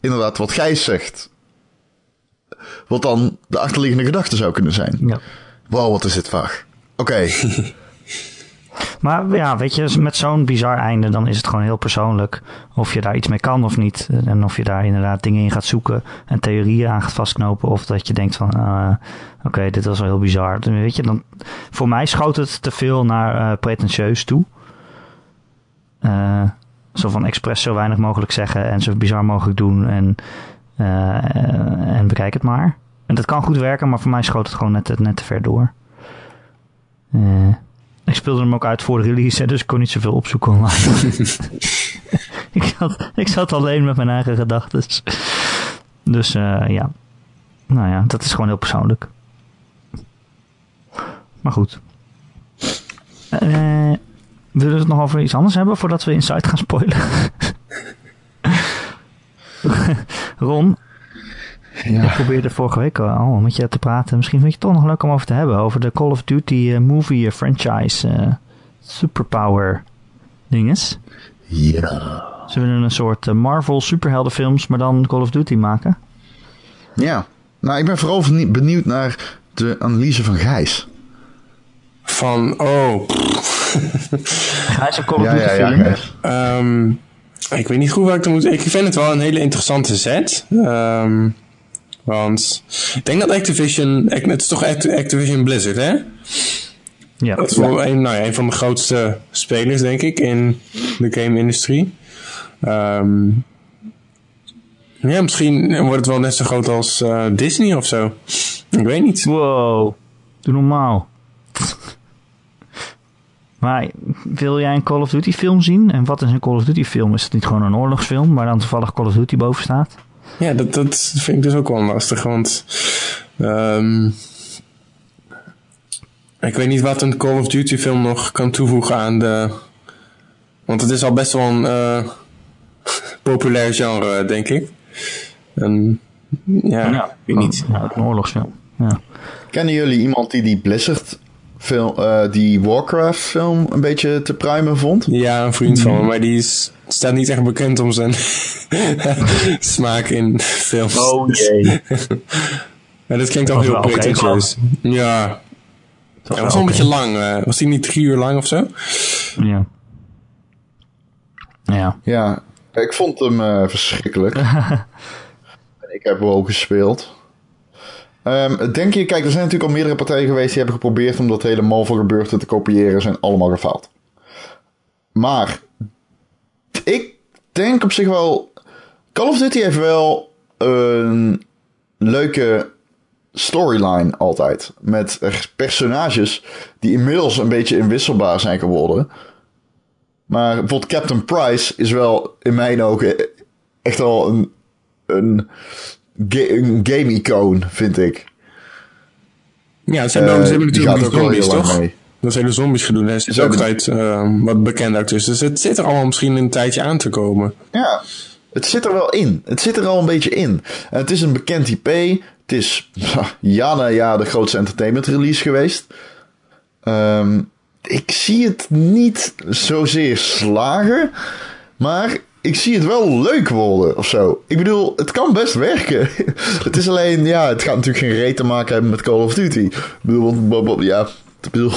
inderdaad, wat Gijs zegt. Wat dan de achterliggende gedachte zou kunnen zijn. Ja. Wow, wat is dit vaag. Oké. <laughs> maar ja, weet je, met zo'n bizar einde, dan is het gewoon heel persoonlijk. Of je daar iets mee kan of niet. En of je daar inderdaad dingen in gaat zoeken en theorieën aan gaat vastknopen. Of dat je denkt van, uh, oké, dit was wel heel bizar. Weet je, dan, voor mij schoot het te veel naar uh, pretentieus toe. Uh, zo van expres zo weinig mogelijk zeggen en zo bizar mogelijk doen. En, en bekijk het maar. En dat kan goed werken, maar voor mij schoot het gewoon net, net te ver door. Ik speelde hem ook uit voor de release, dus ik kon niet zoveel opzoeken online. <laughs> ik, zat, ik zat alleen met mijn eigen gedachten. Dus uh, ja. Nou ja, dat is gewoon heel persoonlijk. Maar goed. Uh, willen we het nog over iets anders hebben voordat we Inside gaan spoilen? <laughs> Ron, ja. Ik probeerde vorige week al met je te praten. Misschien vind je het toch nog leuk om over te hebben. Over de Call of Duty uh, movie franchise uh, superpower dinges. Ja. Ze willen een soort uh, Marvel superheldenfilms, maar dan Call of Duty maken. Ja. Nou, ik ben vooral benieuwd naar de analyse van Gijs. Van, oh. <laughs> Gijs een Call of Duty film? Ja, ja, um, ik weet niet goed waar ik dan moet... Ik vind het wel een hele interessante set. Um, want ik denk dat Activision, het is toch Activision Blizzard, hè? Ja. Dat is wel een, nou ja, een van de grootste spelers, denk ik, in de game-industrie. Um, ja, misschien wordt het wel net zo groot als uh, Disney of zo. Ik weet niet. Wow, doe normaal. <laughs> maar wil jij een Call of Duty film zien? En wat is een Call of Duty film? Is het niet gewoon een oorlogsfilm waar dan toevallig Call of Duty boven staat? Ja, dat, dat vind ik dus ook wel lastig, want um, ik weet niet wat een Call of Duty film nog kan toevoegen aan de... Want het is al best wel een uh, <laughs> populair genre, denk ik. En, ja, ja, weet niet. Ja, een oorlogsfilm. Ja. Kennen jullie iemand die die Blizzard film, uh, die Warcraft film een beetje te pruimen vond? Ja, een vriend van me, maar die is, staat niet echt bekend om zijn <laughs> smaak in films. Oh jee. <laughs> ja, dat klinkt al heel pretentieus. Okay, ja. Het was wel een beetje lang. Uh, was die niet drie uur lang of zo? Ja. Ja. Ja, ik vond hem eh, verschrikkelijk. <laughs> En ik heb hem ook gespeeld. Ehm, denk je, kijk, er zijn natuurlijk al meerdere partijen geweest die hebben geprobeerd om dat hele Marvel gebeurte te kopiëren. Zijn allemaal gefaald. Maar ik denk op zich wel. Call of Duty heeft wel een leuke storyline altijd. Met personages die inmiddels een beetje inwisselbaar zijn geworden. Maar bijvoorbeeld Captain Price is wel in mijn ogen echt wel een, een, een game-icoon, vind ik. Ja, ze hebben, Eh, ze hebben natuurlijk ook zombies, toch? mee. Dat hele zombies gedoe. Daar zit Is ook tijd eh, wat bekend uit. Dus het zit er allemaal misschien een tijdje aan te komen. Ja, het zit er wel in. Het zit er al een beetje in. En het is een bekend IP. Het is ja na jaar de grootste entertainment release geweest. Ehm, ik zie het niet zozeer slagen. Maar ik zie het wel leuk worden of zo. Ik bedoel, het kan best werken. <laughs> het is alleen, ja, het gaat natuurlijk geen reet te maken hebben met Call of Duty. Ik bedoel, ja, ik bedoel,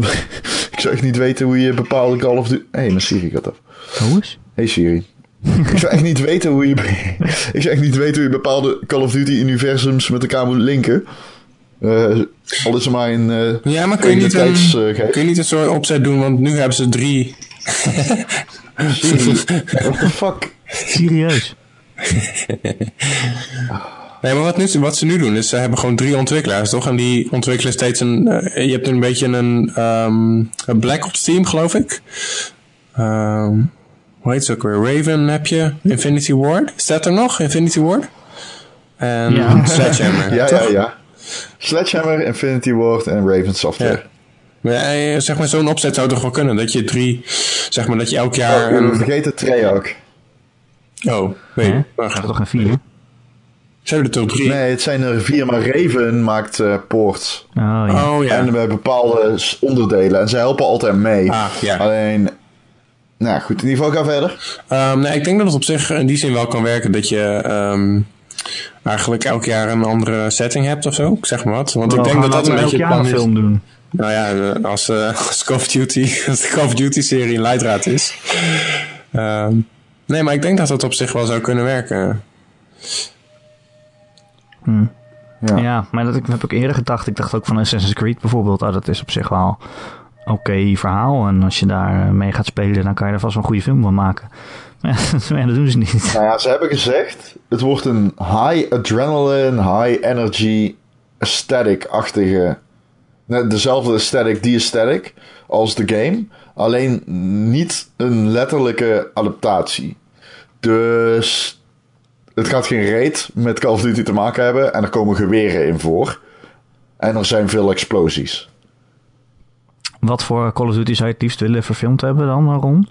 <laughs> ik zou echt niet weten hoe je bepaalde Call of Duty... Hé, hey, mijn Siri gaat af. Hoe is? Hey Siri. ik zou echt niet weten hoe je. <laughs> ik zou echt niet weten hoe je bepaalde Call of Duty universums met elkaar moet linken. Eh, al is er maar in. eh Ja, maar kun je, niet een, identiteitsgeest. kun je niet een soort opzet doen? Want nu hebben ze drie. Siri. <laughs> What the fuck? Serieus? Nee, maar wat, nu, wat ze nu doen is ze hebben gewoon drie ontwikkelaars, toch? En die ontwikkelen steeds een... eh, je hebt een beetje een, ehm, een Black Ops team, geloof ik. Ehm hoe heet ze ook weer? Raven heb je. Infinity Ward. Is dat er nog? Infinity Ward? En Ja. Sledgehammer. <laughs> Ja, toch? ja, ja. Sledgehammer, Infinity Ward en Raven Software. Ja. Maar eh, zeg maar, zo'n opzet zou toch wel kunnen? Dat je drie, zeg maar, dat je elk jaar... Oh, een- vergeten Treyarch. Oh, weet Hè? je. Maar Dat is ga- toch een vier? Ze hebben er toch drie? Nee, het zijn er vier, maar Raven maakt eh ports. Oh ja. Oh ja. En bij bepaalde s- onderdelen. En ze helpen altijd mee. Ah, ja. Alleen. Nou goed, in ieder geval ga verder. Ehm, nee, ik denk dat het op zich in die zin wel kan werken dat je ehm, eigenlijk elk jaar een andere setting hebt of zo. Ik zeg maar wat. Want ik denk dat dat een beetje het jaar een plan is. film doen. Nou ja, eh, als, eh, als Call of Duty, <laughs> als de Call of Duty serie een leidraad is. Ehm, nee, maar ik denk dat dat op zich wel zou kunnen werken. Ja. Ja, maar dat ik- heb ik eerder gedacht. Ik dacht ook van Assassin's Creed bijvoorbeeld. Oh, dat is op zich wel oké verhaal. En als je daar eh, mee gaat spelen, dan kan je er vast wel een goede film van maken. <laughs> Maar ja, dat doen ze niet. Nou ja, ze hebben gezegd, het wordt een high adrenaline, high energy, aesthetic-achtige, dezelfde aesthetic, die aesthetic, als de game. Alleen niet een letterlijke adaptatie. Dus het gaat geen reet met Call of Duty te maken hebben en er komen geweren in voor. En er zijn veel explosies. Wat voor Call of Duty zou je het liefst willen verfilmd hebben dan, Ron?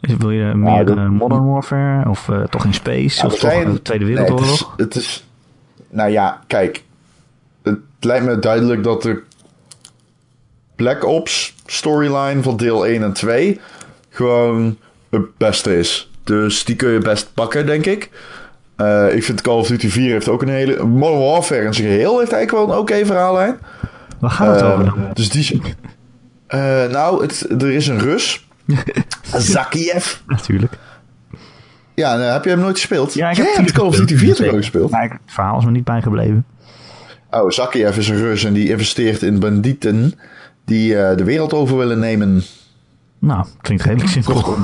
Is- Wil je meer dat- eh, Modern Warfare? Of eh, toch in Space? Ja, of er toch zijn- de Tweede Nee, Wereldoorlog? het, is, het is. Nou ja, kijk. Het lijkt me duidelijk dat de Black Ops storyline van deel 1 en 2 gewoon het beste is. Dus die kun je best pakken, denk ik. Eh, ik vind Call of Duty 4 heeft ook een hele. Modern Warfare in zijn geheel heeft eigenlijk wel een oké verhaallijn. Waar gaat het Eh, over dan? Dus die. Eh, nou, het, er is een Rus. <laughs> Zakiev. Natuurlijk. Ja, nou, heb je hem nooit gespeeld? Ja, ik heb Call of Duty 4 toch ook gespeeld? Het verhaal is me niet bijgebleven. Oh, Zakiev is een Rus en die investeert in bandieten die eh, de wereld over willen nemen. Nou, klinkt redelijk simpel. <laughs>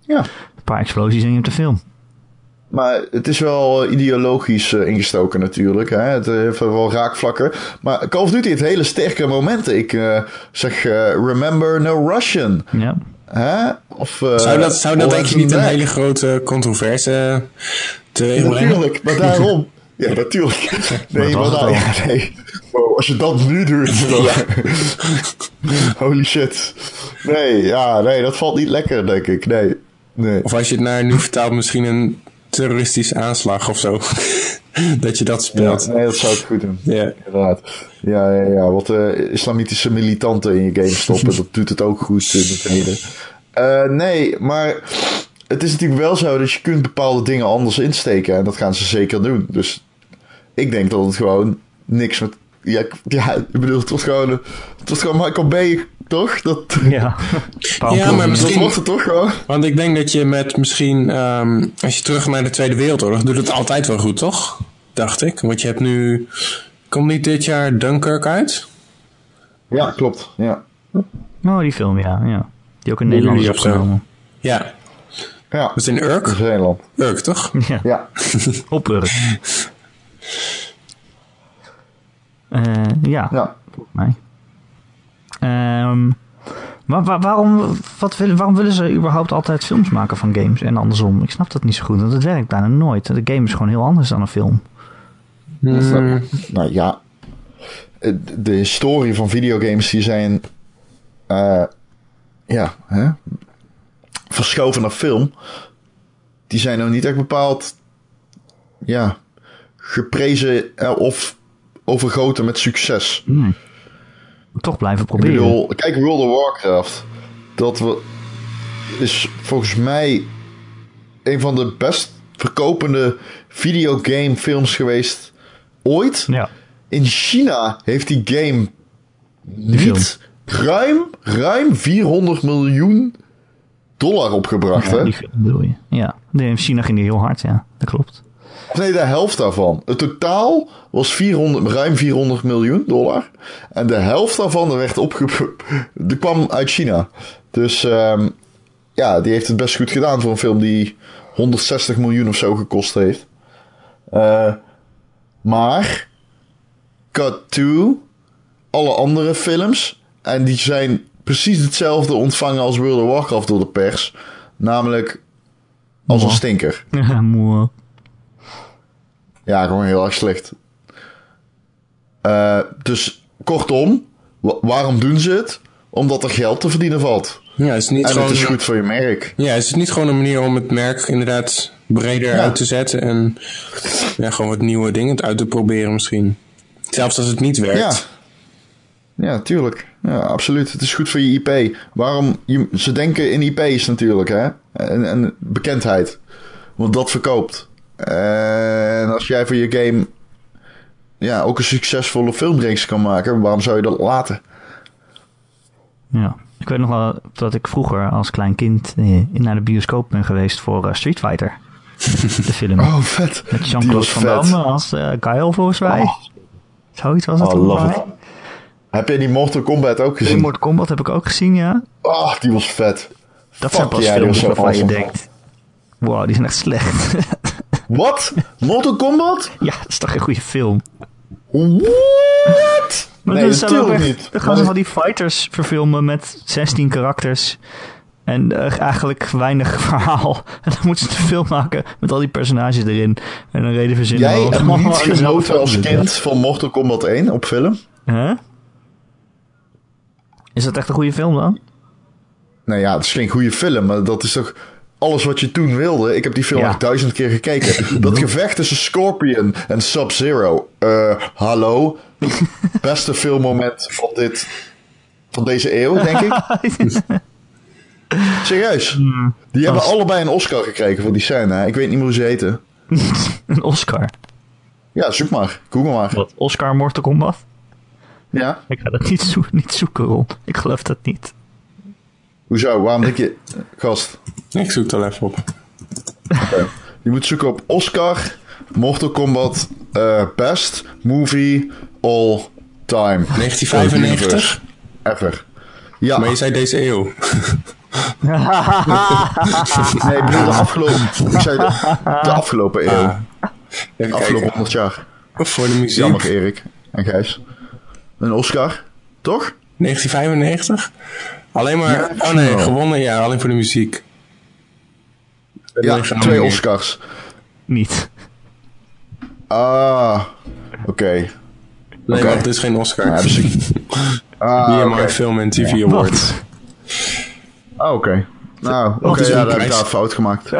Ja. Een paar explosies en je hebt de film. Maar het is wel eh, ideologisch eh, ingestoken natuurlijk. Hè? Het heeft wel raakvlakken. Maar Call of Duty heeft hele sterke momenten. Ik eh, zeg eh, Remember No Russian. Ja. Hè? Of, eh, Zou dat, zou dat denk je niet een hele grote controverse teweeg brengen? Natuurlijk, maar daarom. <laughs> Ja, natuurlijk. Nee, wat maar was nou, ja, nee. Wow, als je dat nu doet. dan- Holy shit. Nee, ja, nee, dat valt niet lekker, denk ik. Nee. nee. Of als je het naar nu vertaalt, misschien een terroristische aanslag of zo. <laughs> dat je dat Ja, speelt. nee, dat zou ik goed doen. Ja. Inderdaad. Ja, ja, ja. Wat eh, islamitische militanten in je game stoppen, dat doet het ook goed in het heden. Eh, nee, maar het is natuurlijk wel zo dat je kunt bepaalde dingen anders insteken. En dat gaan ze zeker doen. Dus ik denk dat het gewoon niks met Ja, ik- ja, ik bedoel, het was gewoon, het was gewoon Michael Bay, toch? Dat, Ja. Ja, maar misschien- dat was het toch gewoon? Want ik denk dat je met misschien, ehm, als je terug naar de Tweede Wereldoorlog, doet het altijd wel goed, toch? Dacht ik. Want je hebt nu, komt niet dit jaar Dunkirk uit? Ja, klopt. Ja. Oh, die film, ja. ja. Die ook in Nederland is opgenomen. Ja. Ja, Dat is in Urk? in Zeeland. Urk, toch? Ja, Ja. op Urk. <laughs> Eh, ja, Ja. volgens mij. Ehm, maar wa- waarom, wat willen, waarom willen ze überhaupt altijd films maken van games en andersom? Ik snap dat niet zo goed, want het werkt bijna nooit. De game is gewoon heel anders dan een film. Hmm. Nou ja, de historie van videogames die zijn, eh, ja, hè, verschoven naar film. Die zijn nou niet echt bepaald, ja, geprezen eh, of overgoten met succes. Toch blijven Ik proberen. bedoel, kijk World of Warcraft. Dat we, is volgens mij een van de best verkopende videogame films geweest ooit. Ja, In China heeft die game niet ruim, ruim 400 miljoen dollar opgebracht. ja hè? die bedoel je. Ja, in China ging die heel hard, ja. Dat klopt. Nee, de helft daarvan. Het totaal was 400, ruim 400 miljoen dollar. En de helft daarvan werd opge... Die kwam uit China. Dus ehm, ja, die heeft het best goed gedaan voor een film die 160 miljoen of zo gekost heeft. Eh, maar, cut to alle andere films. En die zijn precies hetzelfde ontvangen als World of Warcraft door de pers. Namelijk als een stinker. <laughs> Moe. Ja, gewoon heel erg slecht. Eh, dus kortom, wa- waarom doen ze het? Omdat er geld te verdienen valt. Ja, is het niet En gewoon... het is goed voor je merk. Ja, is het niet gewoon een manier om het merk inderdaad breder Ja. uit te zetten en ja, gewoon wat nieuwe dingen uit te proberen misschien. Zelfs als het niet Ja. werkt. Ja, tuurlijk. Ja, absoluut. Het is goed voor je IP. Waarom? Je, ze denken in IP's natuurlijk, hè? En, en bekendheid. Want dat verkoopt. En als jij voor je game ja, ook een succesvolle filmreeks kan maken, waarom zou je dat laten? Ja. Ik weet nog wel dat ik vroeger als klein kind eh, naar de bioscoop ben geweest voor eh, Street Fighter. <laughs> de film. Oh, vet. Met Die Jean-Claude Van. Damme als eh Kyle volgens mij. Oh. Zoiets was het Oh, mij. Heb je die Mortal Kombat ook gezien? Mortal Kombat heb ik ook gezien, ja. Oh, die was vet. Dat Fuck zijn pas die films waarvan je denkt... Wow, die zijn echt slecht. <laughs> Wat? Mortal Kombat? ja, dat is toch geen goede film. What? Maar nee, natuurlijk echt- niet. Dan gaan ze dat- van die fighters verfilmen met 16 karakters. En eh, eigenlijk weinig <laughs> verhaal. En dan moeten ze een film maken met al die personages erin. En een reden verzinnen. Jij hebt niet <laughs> genoten als kind van Mortal Kombat 1 op film? Huh? Is dat echt een goede film dan? Nou ja, het is geen goede film, maar dat is toch alles wat je toen wilde. Ik heb die film Ja. echt duizend keer gekeken. <laughs> Dat gevecht tussen Scorpion en Sub-Zero. Eh, hallo? <laughs> Beste filmmoment van dit... Van deze eeuw, denk ik. <laughs> Serieus. Die hebben allebei een Oscar gekregen voor die scène. Ik weet niet meer hoe ze heten. een Oscar. Ja, zoek maar. Google maar. Wat? Oscar Mortal Kombat? Ja. Ik ga dat niet, zo niet zoeken, Ron. Ik geloof dat niet. Hoezo? Waarom denk je... Gast. Ik zoek het al even op. Je moet zoeken op Oscar, Mortal Kombat, eh, Best Movie All Time. 1995? Ever. Ja, Maar je zei deze eeuw. <laughs> nee, ik bedoel de afgelopen, ik zei de, de afgelopen eeuw. Ah. Afgelopen kijken. 100 jaar. Voor de muziek. Jammer, Erik en Gijs. Een Oscar, toch? 1995? Alleen maar... Ja, oh nee, gewonnen. Ja, alleen voor de muziek. Ja, Nee, twee. Oscars. Niet. Ah, oké. Nee, Oké. want het is geen Oscar. Ja, dus ik- <laughs> Ah, BMI. Film en TV Awards. Ah, oké. Nou, oké, ja, daar heb ik daar een fout gemaakt. <laughs>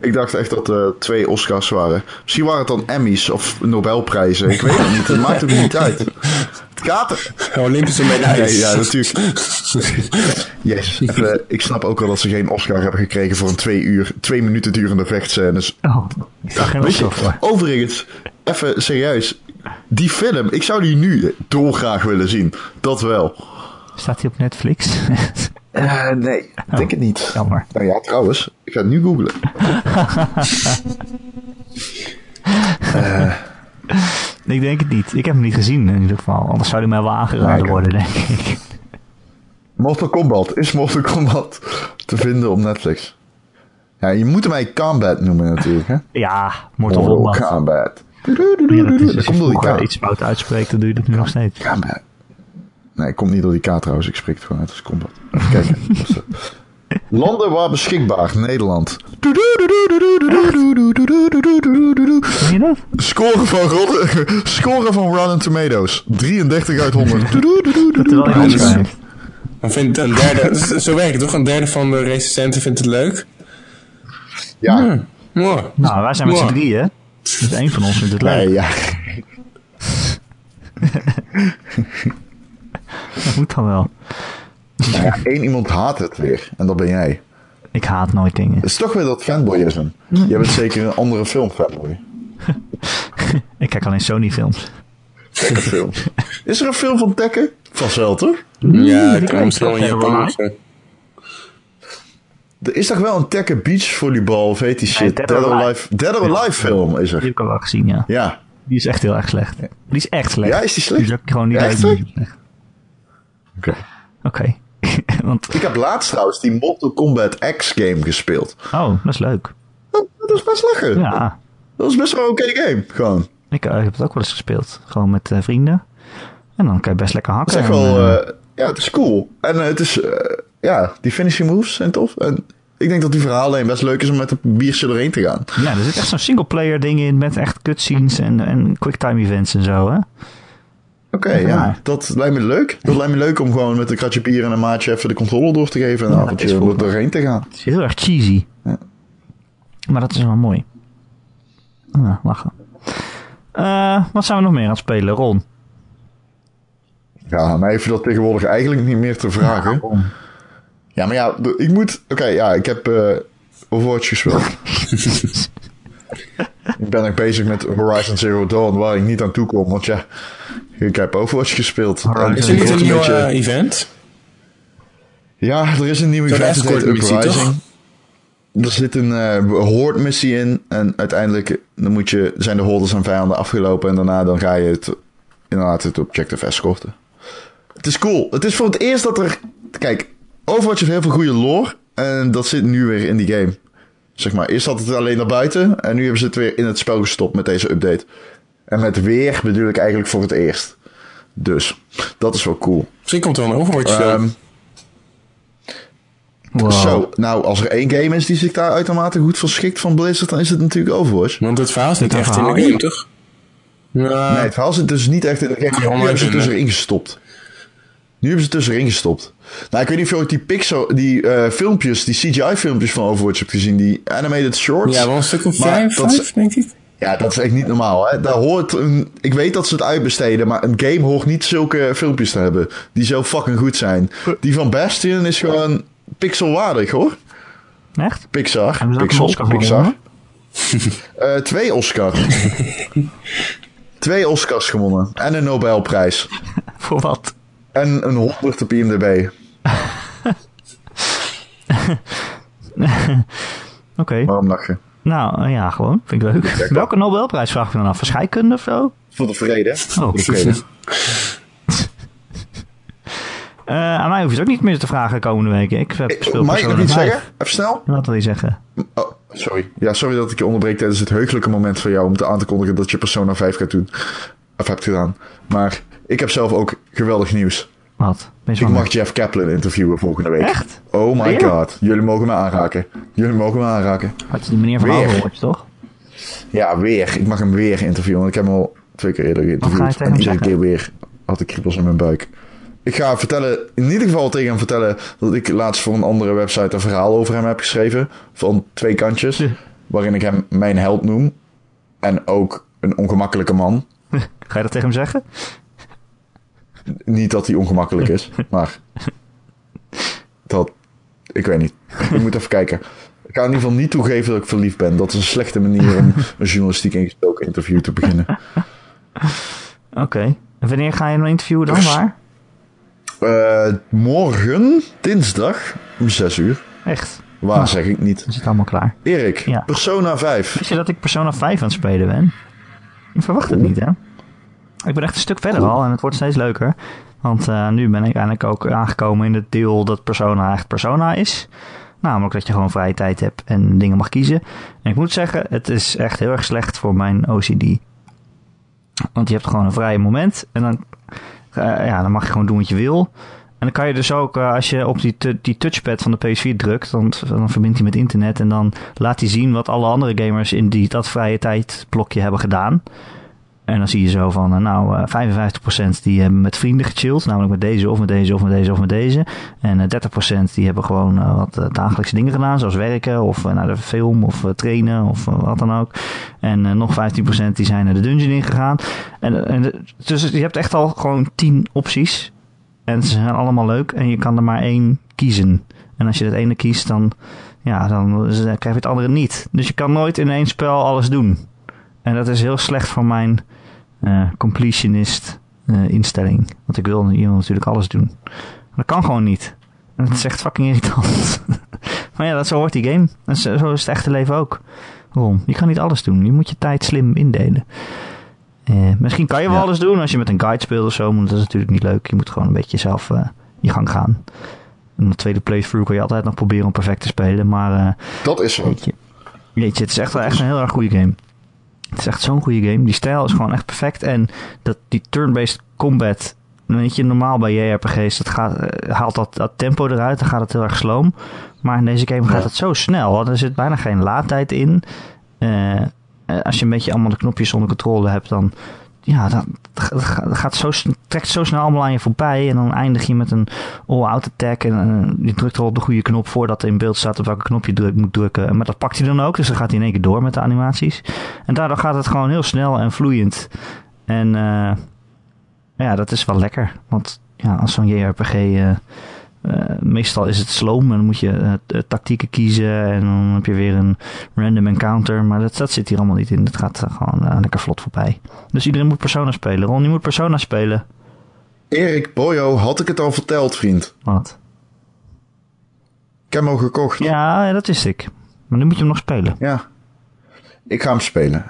Ik dacht echt dat er twee Oscars waren. Misschien waren het dan Emmys of Nobelprijzen. Ik weet het niet. Het maakt ook niet uit. <laughs> Olympische medailles. Nee, <laughs> ja, natuurlijk. <laughs> Yes. Even, ik snap ook wel dat ze geen Oscar hebben gekregen voor een twee uur, twee minuten durende vechtscènes. Oh, Weet je, overigens, even serieus. die film, ik zou die nu dolgraag willen zien. Dat wel. Staat hij op Netflix? Eh, nee, ik denk het niet. Jammer. Nou ja, trouwens, ik ga het nu googlen. <laughs> Ik denk het niet. Ik heb hem niet gezien in ieder geval. Anders zou hij mij wel aangeraden worden, denk ik. Mortal Kombat. Is Mortal Kombat te vinden op Netflix? Ja, je moet hem eigenlijk Combat noemen natuurlijk, hè? Ja, Mortal Mortal Kombat. Kombat. Ja, dat is, Dat als komt je door die vroeger K. iets fout uitspreekt, dan doe je dat nu nog steeds. Combat. Nee, komt niet door die K trouwens. Ik spreek het gewoon uit als Combat. Even kijken. <laughs> Landen waar beschikbaar. Nederland. Ken je dat? Score van, Rot- Score van Rotten Tomatoes. 33 uit 100. Terwijl je Ja, ons dus- schrijft. Dan vindt een derde, <laughs> zo werkt het toch? Een derde van de recensenten vindt het leuk. Ja. Mooi. Nou, wij zijn met z'n drieën. Dus één van ons vindt het leuk. Nee, ja. <laughs> Dat moet dan wel. Nou ja, één iemand haat het weer. En dat ben jij. Ik haat nooit dingen. Het is toch weer dat fanboyisme. Jij bent zeker een andere filmfanboy. <laughs> Ik kijk alleen Sony films. Tekken-film. Is er een film van Tekken? Vanzelf, toch? Ja, ik kan misschien wel in wel, Japan. Er is toch wel een Tekken Beach volleybal, of heet die shit? Dead Dead, or Alive. Dead or Alive film is Die er. heb ik al wel gezien, ja. Ja. Die is echt heel erg slecht. Die is echt slecht. Ja, is die slecht? Die is ook gewoon niet Echt leuk. Oké. Oké. <laughs> Want, Ik heb laatst trouwens die Mortal Kombat X game gespeeld. oh, dat is leuk. Dat, dat is best lachen. Ja, Dat is best wel een oké game. Gewoon. ik eh, heb het ook wel eens gespeeld. Gewoon met eh, vrienden. En dan kan je best lekker Het hakken. is echt wel... eh, ja, het is cool. En het is... ja, die finishing moves zijn tof. En ik denk dat die verhaallijn best leuk is om met een biertje erheen te gaan. ja, er zit echt zo'n singleplayer ding in met echt cutscenes en, en quicktime events en zo, hè? Oké, Ja. ja. Dat lijkt me leuk. Dat lijkt me leuk om gewoon met een kratje bier en een maatje even de controle door te geven en een Ja, avondje er doorheen te gaan. Het is heel erg cheesy. Ja. Maar dat is wel mooi. Ah, lachen. Eh, wat zijn we nog meer aan het spelen, Ron? Ja, mij hoef je dat tegenwoordig eigenlijk niet meer te vragen. Ja, maar ja, ik moet... Oké, ja, ik heb eh Overwatch gespeeld. <laughs> ik ben ook bezig met Horizon Zero Dawn, waar ik niet aan toe kom. Want ja, ik heb Overwatch gespeeld. Is er niet een nieuw beetje- eh, event? Ja, er is een nieuwe Zo'n event, het heet Uprising. Er zit een eh horde missie in. En uiteindelijk dan moet je, zijn de hordes en vijanden afgelopen. En daarna dan ga je het, inderdaad het objective escorten. Het is cool. Het is voor het eerst dat er... Kijk, Overwatch heeft heel veel goede lore. En dat zit nu weer in die game. Zeg maar, eerst had het alleen naar buiten. En nu hebben ze het weer in het spel gestopt met deze update. En met weer bedoel ik eigenlijk voor het eerst. Dus, dat is wel cool. Misschien komt er wel een Overwatch film. Ehm, Wow. Zo, nou, als er één game is die zich daar uitermate goed verschikt van Blizzard, dan is het natuurlijk Overwatch. Want het verhaal is niet Zit echt in de game, toch? Ja, Nee, het verhaal zit dus niet echt in de game. Nu hebben ze het vinden. tussenin gestopt. Nu hebben ze het tussenin gestopt. Nou, ik weet niet of je ooit die Pixar, die eh, filmpjes, die CGI-filmpjes van Overwatch hebt gezien, die animated shorts. ja wel een stuk of vijf, vijf, denk ik. Ja, dat is echt niet normaal. Hè? Daar hoort een, ik weet dat ze het uitbesteden, maar een game hoort niet zulke filmpjes te hebben. Die zo fucking goed zijn. Die van Bastion is gewoon pixelwaardig hoor. Echt? Pixar. Pixel, Oscar Pixar. <laughs> <laughs> Eh, twee Oscars. <laughs> twee Oscars gewonnen. En een Nobelprijs. Voor wat? En een 100 op IMDb. Oké. Waarom lach je? Nou, eh, ja, gewoon. Vind ik leuk. Welke Nobelprijs vraag je dan af? Voor scheikunde of zo? Voor de vrede. Oh. Voor de vrede. <laughs> Eh, aan mij hoef je het ook niet meer te vragen komende weken. Ik heb speel Mag ik nog iets 5. zeggen? Even snel. Wat wil je zeggen? Oh, sorry. Ja, sorry dat ik je onderbreek tijdens het heugelijke moment van jou om te aan te kondigen dat je Persona 5 gaat doen. Of hebt gedaan. Maar ik heb zelf ook geweldig nieuws. Wat? Ik mag Jeff Kaplan interviewen volgende week. Echt? Oh my Weer? god. Jullie mogen me aanraken. Jullie mogen me aanraken. Had je die meneer van. Overwatch, toch? Ja, weer. Ik mag hem weer interviewen. Want ik heb hem al twee keer eerder geïnterviewd. En iedere zeggen? keer weer had ik kriebels in mijn buik. Ik ga vertellen, in ieder geval tegen hem vertellen... dat ik laatst voor een andere website een verhaal over hem heb geschreven. Van twee kantjes. Ja. Waarin ik hem mijn held noem. En ook een ongemakkelijke man. <laughs> Ga je dat tegen hem zeggen? Niet dat hij ongemakkelijk is, <laughs> maar... Dat... Ik weet niet. Ik moet even kijken. Ik ga in ieder geval niet toegeven dat ik verliefd ben. Dat is een slechte manier om een journalistiek ingestoken interview te beginnen. <laughs> Oké. En wanneer ga je een interviewen dan? Waar? Eh, morgen, dinsdag, om 6 uur. Echt? Waar Oh. zeg ik niet. Dan is het allemaal klaar. Erik, Ja. Persona 5. Wist je dat ik Persona 5 aan het spelen ben? Je verwacht het niet, hè? Ik ben echt een stuk verder al en het wordt steeds leuker. Want eh, nu ben ik eindelijk ook aangekomen in het deel dat Persona echt Persona is. Namelijk dat je gewoon vrije tijd hebt en dingen mag kiezen. En ik moet zeggen, het is echt heel erg slecht voor mijn OCD. Want je hebt gewoon een vrije moment en dan, eh, ja, dan mag je gewoon doen wat je wil. En dan kan je dus ook, eh, als je op die, die touchpad van de PS4 drukt, dan, dan verbindt hij met internet en dan laat hij zien wat alle andere gamers in die, dat vrije tijdblokje hebben gedaan. En dan zie je zo van, eh, nou, eh, 55% die hebben met vrienden gechilled, namelijk met deze of met deze of met deze of met deze. En eh, 30% die hebben gewoon eh, wat eh, dagelijkse dingen gedaan, zoals werken of eh, naar de film of eh, trainen of eh, wat dan ook. En eh, nog 15% die zijn naar de dungeon ingegaan. En, en, dus je hebt echt al gewoon 10 opties. En ze zijn allemaal leuk en je kan er maar één kiezen. En als je het ene kiest, dan, ja, dan eh, krijg je het andere niet. Dus je kan nooit in één spel alles doen. En dat is heel slecht voor mijn eh, completionist eh, instelling. Want ik wil, wil natuurlijk alles doen. Dat kan gewoon niet. En het is echt fucking irritant. <laughs> maar ja, dat zo hoort die game. En zo, zo is het echte leven ook. Waarom? Je kan niet alles doen. Je moet je tijd slim indelen. Eh, misschien kan je wel Ja. alles doen als je met een guide speelt of zo, maar dat is natuurlijk niet leuk. Je moet gewoon een beetje zelf je gang gaan. En de tweede playthrough kan je altijd nog proberen om perfect te spelen, maar Dat is zo. weet je, het is echt wel echt een heel erg goede game. Het is echt zo'n goede game. Die stijl is gewoon echt perfect en dat, die turn-based combat, weet je, normaal bij JRPG's, dat gaat, eh, haalt dat, dat tempo eruit, dan gaat het heel erg sloom. Maar in deze game gaat het zo snel, want er zit bijna geen laadtijd in. Eh, eh, als je een beetje allemaal de knopjes onder controle hebt, dan ja, dat, gaat- zo, trekt zo snel allemaal aan je voorbij. En dan eindig je met een all-out attack. En je drukt al op de goede knop voordat er in beeld staat op welke knop je moet drukken. Maar dat pakt hij dan ook, dus dan gaat hij in één keer door met de animaties. En daardoor gaat het gewoon heel snel en vloeiend. En eh, ja, dat is wel lekker. Want ja, als zo'n JRPG... eh, meestal is het sloom en dan moet je eh, tactieken kiezen en dan heb je weer een random encounter. Maar dat, dat zit hier allemaal niet in. Het gaat eh, gewoon eh, lekker vlot voorbij. Dus iedereen moet Persona spelen. Ron, je moet Persona spelen. Erik Boyo, had ik het al verteld, vriend? Wat? Ik heb hem al gekocht. Ja, dat wist ik. Maar nu moet je hem nog spelen. Ja. Ik ga hem spelen.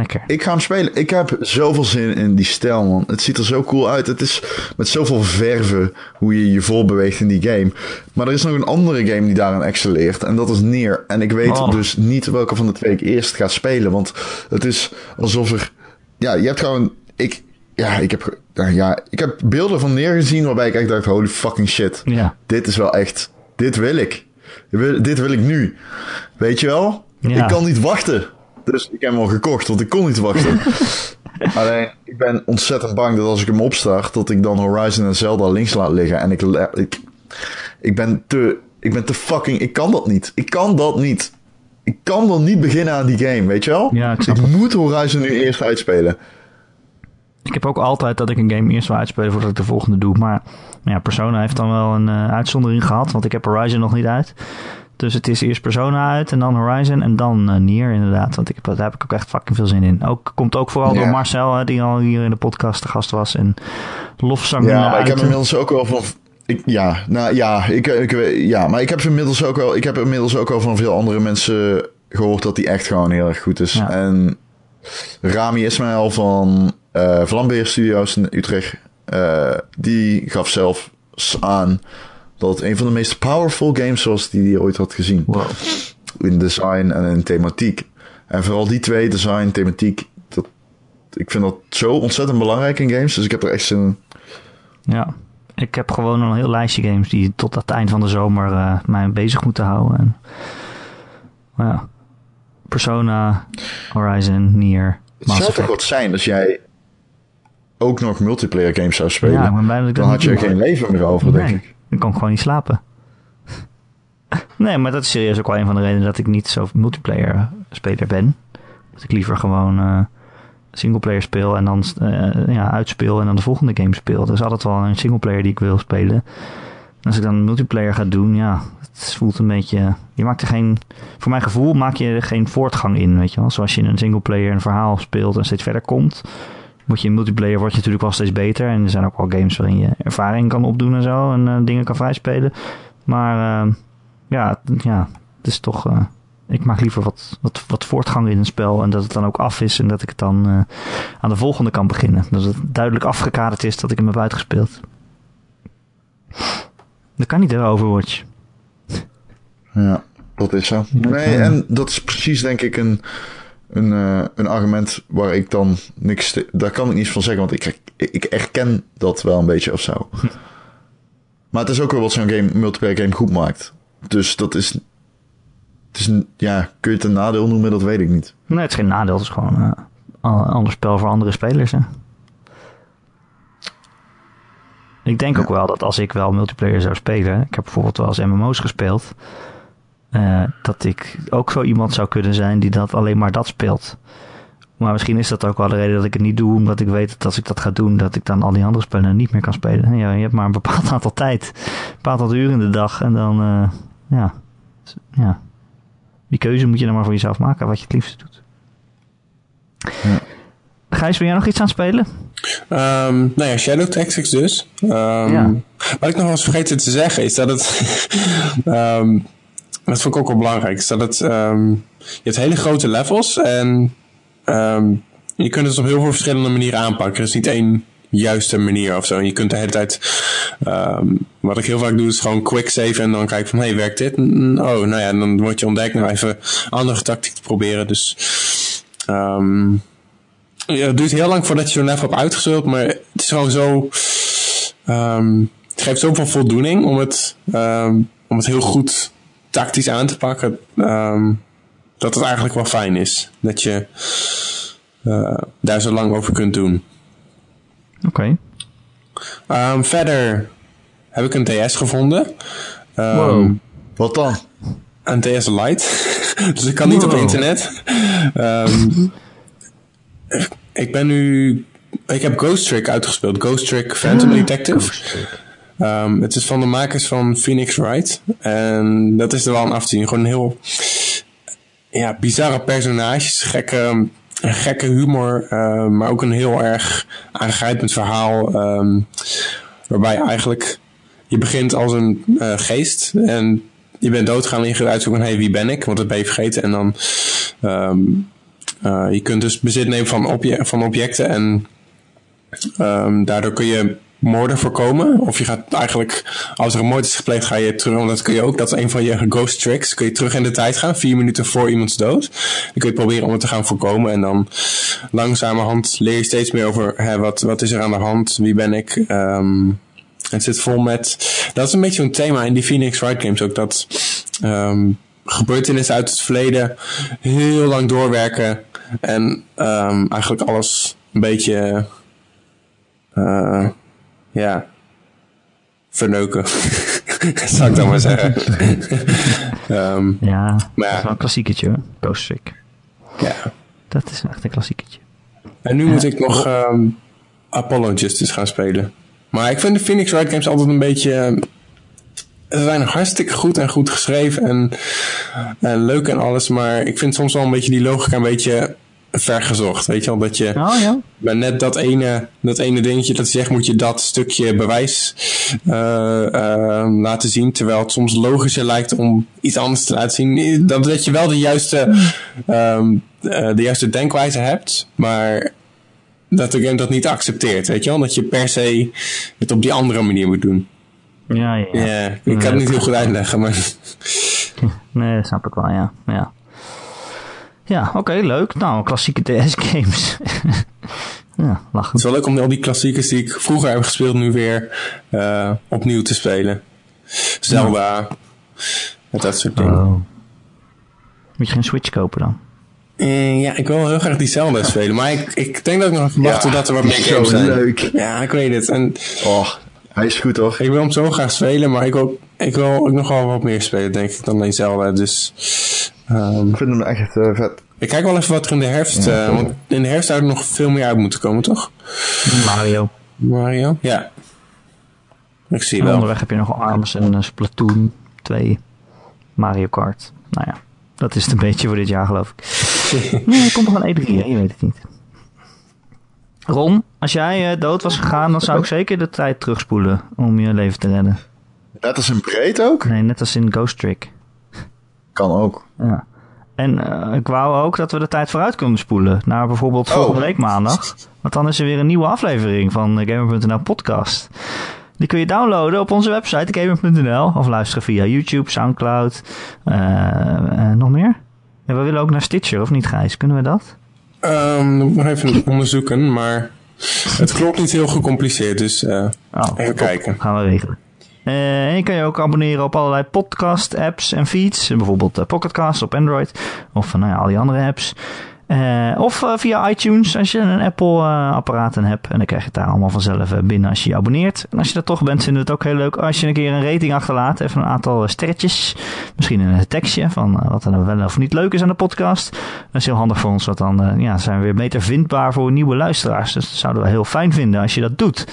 Lekker. Ik ga hem spelen. Ik heb zoveel zin in die stijl, man. Het ziet er zo cool uit. Het is met zoveel verven hoe je je voorbeweegt in die game. Maar er is nog een andere game die daaraan excelleert. En dat is Nier. En ik weet Oh. dus niet welke van de twee ik eerst ga spelen. Want het is alsof er... Ja, je hebt gewoon... Ik, ja, ik heb, ja, ik heb beelden van Nier gezien waarbij ik echt dacht... Holy fucking shit. Ja. Dit is wel echt... Dit wil ik. Dit wil, dit wil ik nu. Weet je wel? Ja. Ik kan niet wachten. Dus ik heb hem al gekocht, want ik kon niet wachten. <laughs> Alleen, ik ben ontzettend bang dat als ik hem opstart, dat ik dan Horizon en Zelda links laat liggen. En ik, ik, ik ben te, ik ben te fucking, ik kan dat niet. Ik kan dat niet. Ik kan dan niet beginnen aan die game, weet je wel? Ja, ik ik moet Horizon nu eerst uitspelen. Ik heb ook altijd dat ik een game eerst wil uitspelen voordat ik de volgende doe. Maar ja, Persona heeft dan wel een eh, uitzondering gehad. Want ik heb Horizon nog niet uit. Dus het is eerst Persona uit en dan Horizon en dan eh, Nier inderdaad. Want ik heb, daar heb ik ook echt fucking veel zin in. Ook, komt ook vooral Ja. door Marcel, hè, die al hier in de podcast te gast was. En lofzang Ja, maar ik heb inmiddels ook wel van. Ik, ja, nou ja, ik, ik, ja, maar ik heb inmiddels ook wel. Ik heb inmiddels ook wel van veel andere mensen gehoord dat die echt gewoon heel erg goed is. Ja. En Rami Ismail van eh Vlambeer Studios in Utrecht, eh, die gaf zelf aan dat het een van de meest powerful games was die hij ooit had gezien. Wow. In design en in thematiek. En vooral die twee, design, thematiek, dat, ik vind dat zo ontzettend belangrijk in games. Dus ik heb er echt zin in. Ja, ik heb gewoon een heel lijstje games die tot het eind van de zomer eh, mij bezig moeten houden. En, maar ja, Persona, Horizon, Nier, Het Mass zou toch wat zijn als jij ook nog multiplayer games zou spelen. Ja, ik ben blij dat ik dan had je geen leven meer over, denk ik. Dan kan ik gewoon niet slapen. <laughs> nee, maar dat is serieus ook wel een van de redenen dat ik niet zo multiplayer speler ben. Dat ik liever gewoon eh singleplayer speel en dan eh, ja, uitspeel en dan de volgende game speel. Er is altijd wel een singleplayer die ik wil spelen. En als ik dan multiplayer ga doen, ja, het voelt een beetje... Je maakt er geen... Voor mijn gevoel maak je er geen voortgang in, weet je wel. Zoals je in een singleplayer een verhaal speelt en steeds verder komt. Word je in multiplayer word je natuurlijk wel steeds beter. En er zijn ook wel games waarin je ervaring kan opdoen en zo. En eh, dingen kan vrijspelen. Maar uh, ja, ja, het is toch... Uh, ik maak liever wat, wat, wat voortgang in een spel. En dat het dan ook af is. En dat ik het dan uh, aan de volgende kan beginnen. Dat het duidelijk afgekaderd is dat ik hem heb uitgespeeld. Dat kan niet, hè, Overwatch. Ja, dat is zo. Nee, en dat is precies denk ik een, een, uh, een argument waar ik dan niks... Daar kan ik niets van zeggen, want ik, ik erken dat wel een beetje of zo. <laughs> Maar het is ook wel wat zo'n game, multiplayer game goed maakt. Dus dat is... Het is een, ja, kun je het een nadeel noemen? Dat weet ik niet. Nee, het is geen nadeel. Het is gewoon uh, een ander spel voor andere spelers, hè. Ik denk ja. ook wel dat als ik wel multiplayer zou spelen, ik heb bijvoorbeeld wel eens MMO's gespeeld, uh, dat ik ook zo iemand zou kunnen zijn die dat alleen maar dat speelt. Maar misschien is dat ook wel de reden dat ik het niet doe, omdat ik weet dat als ik dat ga doen, dat ik dan al die andere spellen niet meer kan spelen. Ja, je hebt maar een bepaald <laughs> aantal tijd, een bepaald aantal uren in de dag en dan, uh, ja, ja, die keuze moet je dan maar voor jezelf maken, wat je het liefst doet. Ja. Gijs, wil jij nog iets aan het spelen? Um, nou ja, Shadow Tactics dus. Um, ja. Wat ik nog wel eens vergeten te zeggen is dat het... um, <laughs> dat vond ik ook wel belangrijk. Dat het... je hebt hele grote levels en je kunt het op heel veel verschillende manieren aanpakken. Er is niet één juiste manier of zo. En je kunt de hele tijd... wat ik heel vaak doe is gewoon quick save en dan kijk van... hey, werkt dit? Oh, nou ja, dan word je ontdekt. Nou, even andere tactiek te proberen. Dus... Ja, het duurt heel lang voordat je zo'n level hebt uitgespeeld, maar het is gewoon zo. Het geeft zoveel voldoening om het, om het heel goed tactisch aan te pakken. Um, dat het eigenlijk wel fijn is. Dat je uh, daar zo lang over kunt doen. Oké. Okay. verder heb ik een DS gevonden. wow. Wat dan? Een DS Lite. <laughs> dus ik kan niet wow. op internet. <laughs> ik ben nu. Ik heb Ghost Trick uitgespeeld. Ghost Trick Phantom Detective. Um, het is van de makers van Phoenix Wright. En dat is er wel een af te zien. Gewoon een heel. Ja, bizarre personages. Gekke, gekke humor. Uh, maar ook een heel erg aangrijpend verhaal. Um, waarbij eigenlijk. Je begint als een uh, geest. En je bent doodgaan en je gaat uitzoeken: hey, wie ben ik? Want dat ben je vergeten. En dan. Uh, je kunt dus bezit nemen van, obje van objecten en daardoor kun je moorden voorkomen. Of je gaat eigenlijk, als er een moord is gepleegd, ga je terug. Want dat kun je ook, dat is een van je ghost tricks. Kun je terug in de tijd gaan, vier minuten voor iemands dood. Dan kun je proberen om het te gaan voorkomen. En dan langzamerhand leer je steeds meer over hè, wat, wat is er aan de hand, wie ben ik. Um, het zit vol met. Dat is een beetje zo'n thema in die Phoenix Wright Games ook. Dat um, gebeurtenissen uit het verleden heel lang doorwerken. En um, eigenlijk alles een beetje. Uh, ja. Verneuken. <laughs> Zou ik dan maar zeggen. um, <laughs> ja, maar dat is wel een klassieketje hoor. Ghost Trick. Ja. Dat is echt een klassieketje. En nu moet ik nog um, Apollo Justice gaan spelen. Maar ik vind de Phoenix Wright Games altijd een beetje... Ze zijn hartstikke goed en goed geschreven en, en leuk en alles. Maar ik vind soms wel een beetje die logica een beetje vergezocht. Weet je wel, dat je oh, ja. bij net dat ene, dat ene dingetje dat zegt, moet je dat stukje bewijs uh, uh, laten zien. Terwijl het soms logischer lijkt om iets anders te laten zien. Dat, dat je wel de juiste, um, uh, de juiste denkwijze hebt, maar dat de game dat niet accepteert. Weet je wel, dat je per se het op die andere manier moet doen. Ja, ja. ja ik kan het niet heel goed uitleggen, maar... <laughs> Nee, dat snap ik wel, ja. ja. Ja, oké, okay, leuk. Nou, klassieke DS-games. <laughs> ja, lachen. Het is wel leuk om al die klassiekers die ik vroeger heb gespeeld nu weer uh, opnieuw te spelen. Zelda, ja. dat soort dingen. Oh. Moet je geen Switch kopen dan? Uh, ja, ik wil heel graag die Zelda spelen. Maar ik, ik denk dat ik nog even wacht totdat er wat meer games zijn. leuk. Ja, ik weet het. En, oh, hij is goed toch? Ik wil hem zo graag spelen, maar ik wil, ik wil ook nog wel wat meer spelen, denk ik, dan alleen Zelda. Dus ik vind hem echt uh, vet. Ik kijk wel even wat er in de herfst... Ja, uh, want in de herfst zou er nog veel meer uit moeten komen, toch? Mario. Mario, ja. Ik zie wel. Onderweg heb je nog Arms en uh, Splatoon 2. Mario Kart. Nou ja, dat is het een <laughs> beetje voor dit jaar, geloof ik. nee, er komt nog een E3, hè? je weet het niet. Ron, als jij eh, dood was gegaan, dan zou ik zeker de tijd terugspoelen om je leven te redden. Net als in breed ook? Nee, net als in Ghost Trick. Kan ook. Ja. En eh, ik wou ook dat we de tijd vooruit konden spoelen. Naar bijvoorbeeld Oh. volgende week maandag. Want dan is er weer een nieuwe aflevering van de Gamer.nl podcast. Die kun je downloaden op onze website Gamer.nl. Of luisteren via YouTube, Soundcloud. eh, eh, nog meer? Ja, we willen ook naar Stitcher, of niet Gijs? Kunnen we dat? Ehm, dat moet ik nog even onderzoeken, maar het klopt niet heel gecompliceerd, dus eh, Oh, even top. kijken. Gaan we regelen. Eh, en je kan je ook abonneren op allerlei podcast apps en feeds. Bijvoorbeeld eh, Pocketcast op Android. Of eh, nou ja, al die andere apps. Of via iTunes als je een Apple eh, apparaten hebt. En dan krijg je het daar allemaal vanzelf binnen als je je abonneert. En als je dat toch bent, vinden we het ook heel leuk als je een keer een rating achterlaat. Even een aantal sterretjes. Misschien een tekstje van wat er nou wel of niet leuk is aan de podcast. Dat is heel handig voor ons, want dan ja, zijn we weer beter vindbaar voor nieuwe luisteraars. Dus dat zouden we heel fijn vinden als je dat doet.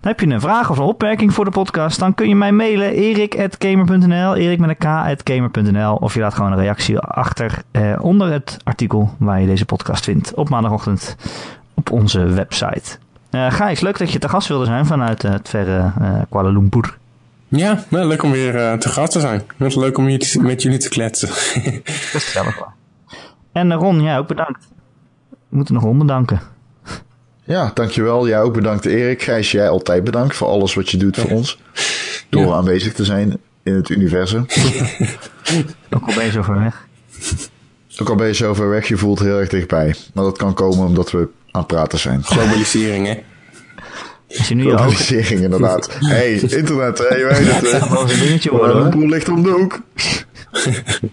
Heb je een vraag of een opmerking voor de podcast, dan kun je mij mailen erik.gamer.nl, erik met een k.gamer.nl of je laat gewoon een reactie achter eh, onder het artikel waar je deze podcast vindt op maandagochtend op onze website. Eh Gijs, leuk dat je te gast wilde zijn vanuit eh, het verre eh, Kuala Lumpur. Ja, nou, leuk om weer te gast te zijn. Het leuk om jullie- met jullie te kletsen. Dat is gezellig hoor. En Ron, jij ook bedankt. We moeten nog Ron bedanken. Ja, dankjewel. Jij ook bedankt Erik. Gijs, jij altijd bedankt voor alles wat je doet voor ons. Door Ja. aanwezig te zijn in het universum. <laughs> Ook al ben je zo ver weg. Ook al ben je zo ver weg, je voelt heel erg dichtbij. Maar dat kan komen omdat we aan het praten zijn. Globalisering, hè? Je nu. Globalisering inderdaad. hey, internet, hey, je weet het. <laughs> eens een dingetje worden, hoor. Lumpur ligt om de hoek. <laughs>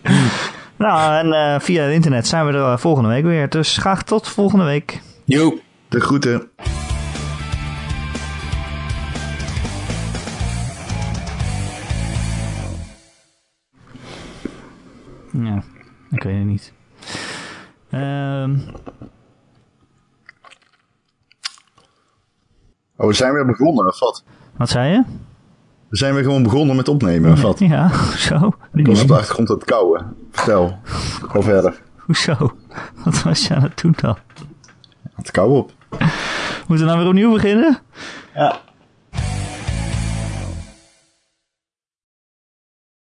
Nou, en eh, via het internet zijn we er eh, volgende week weer. Dus graag tot volgende week. Yo. De groeten. Ja, ik weet het niet. Ehm, Oh, we zijn weer begonnen, of wat? wat zei je? We zijn weer gewoon begonnen met opnemen, of wat? Ja, <laughs> hoezo? Ik was op de achtergrond aan het kauwen. Vertel. Ga verder. Hoezo? Wat was je aan het doen dan? Het kou op. Moeten we nou weer opnieuw beginnen? Ja.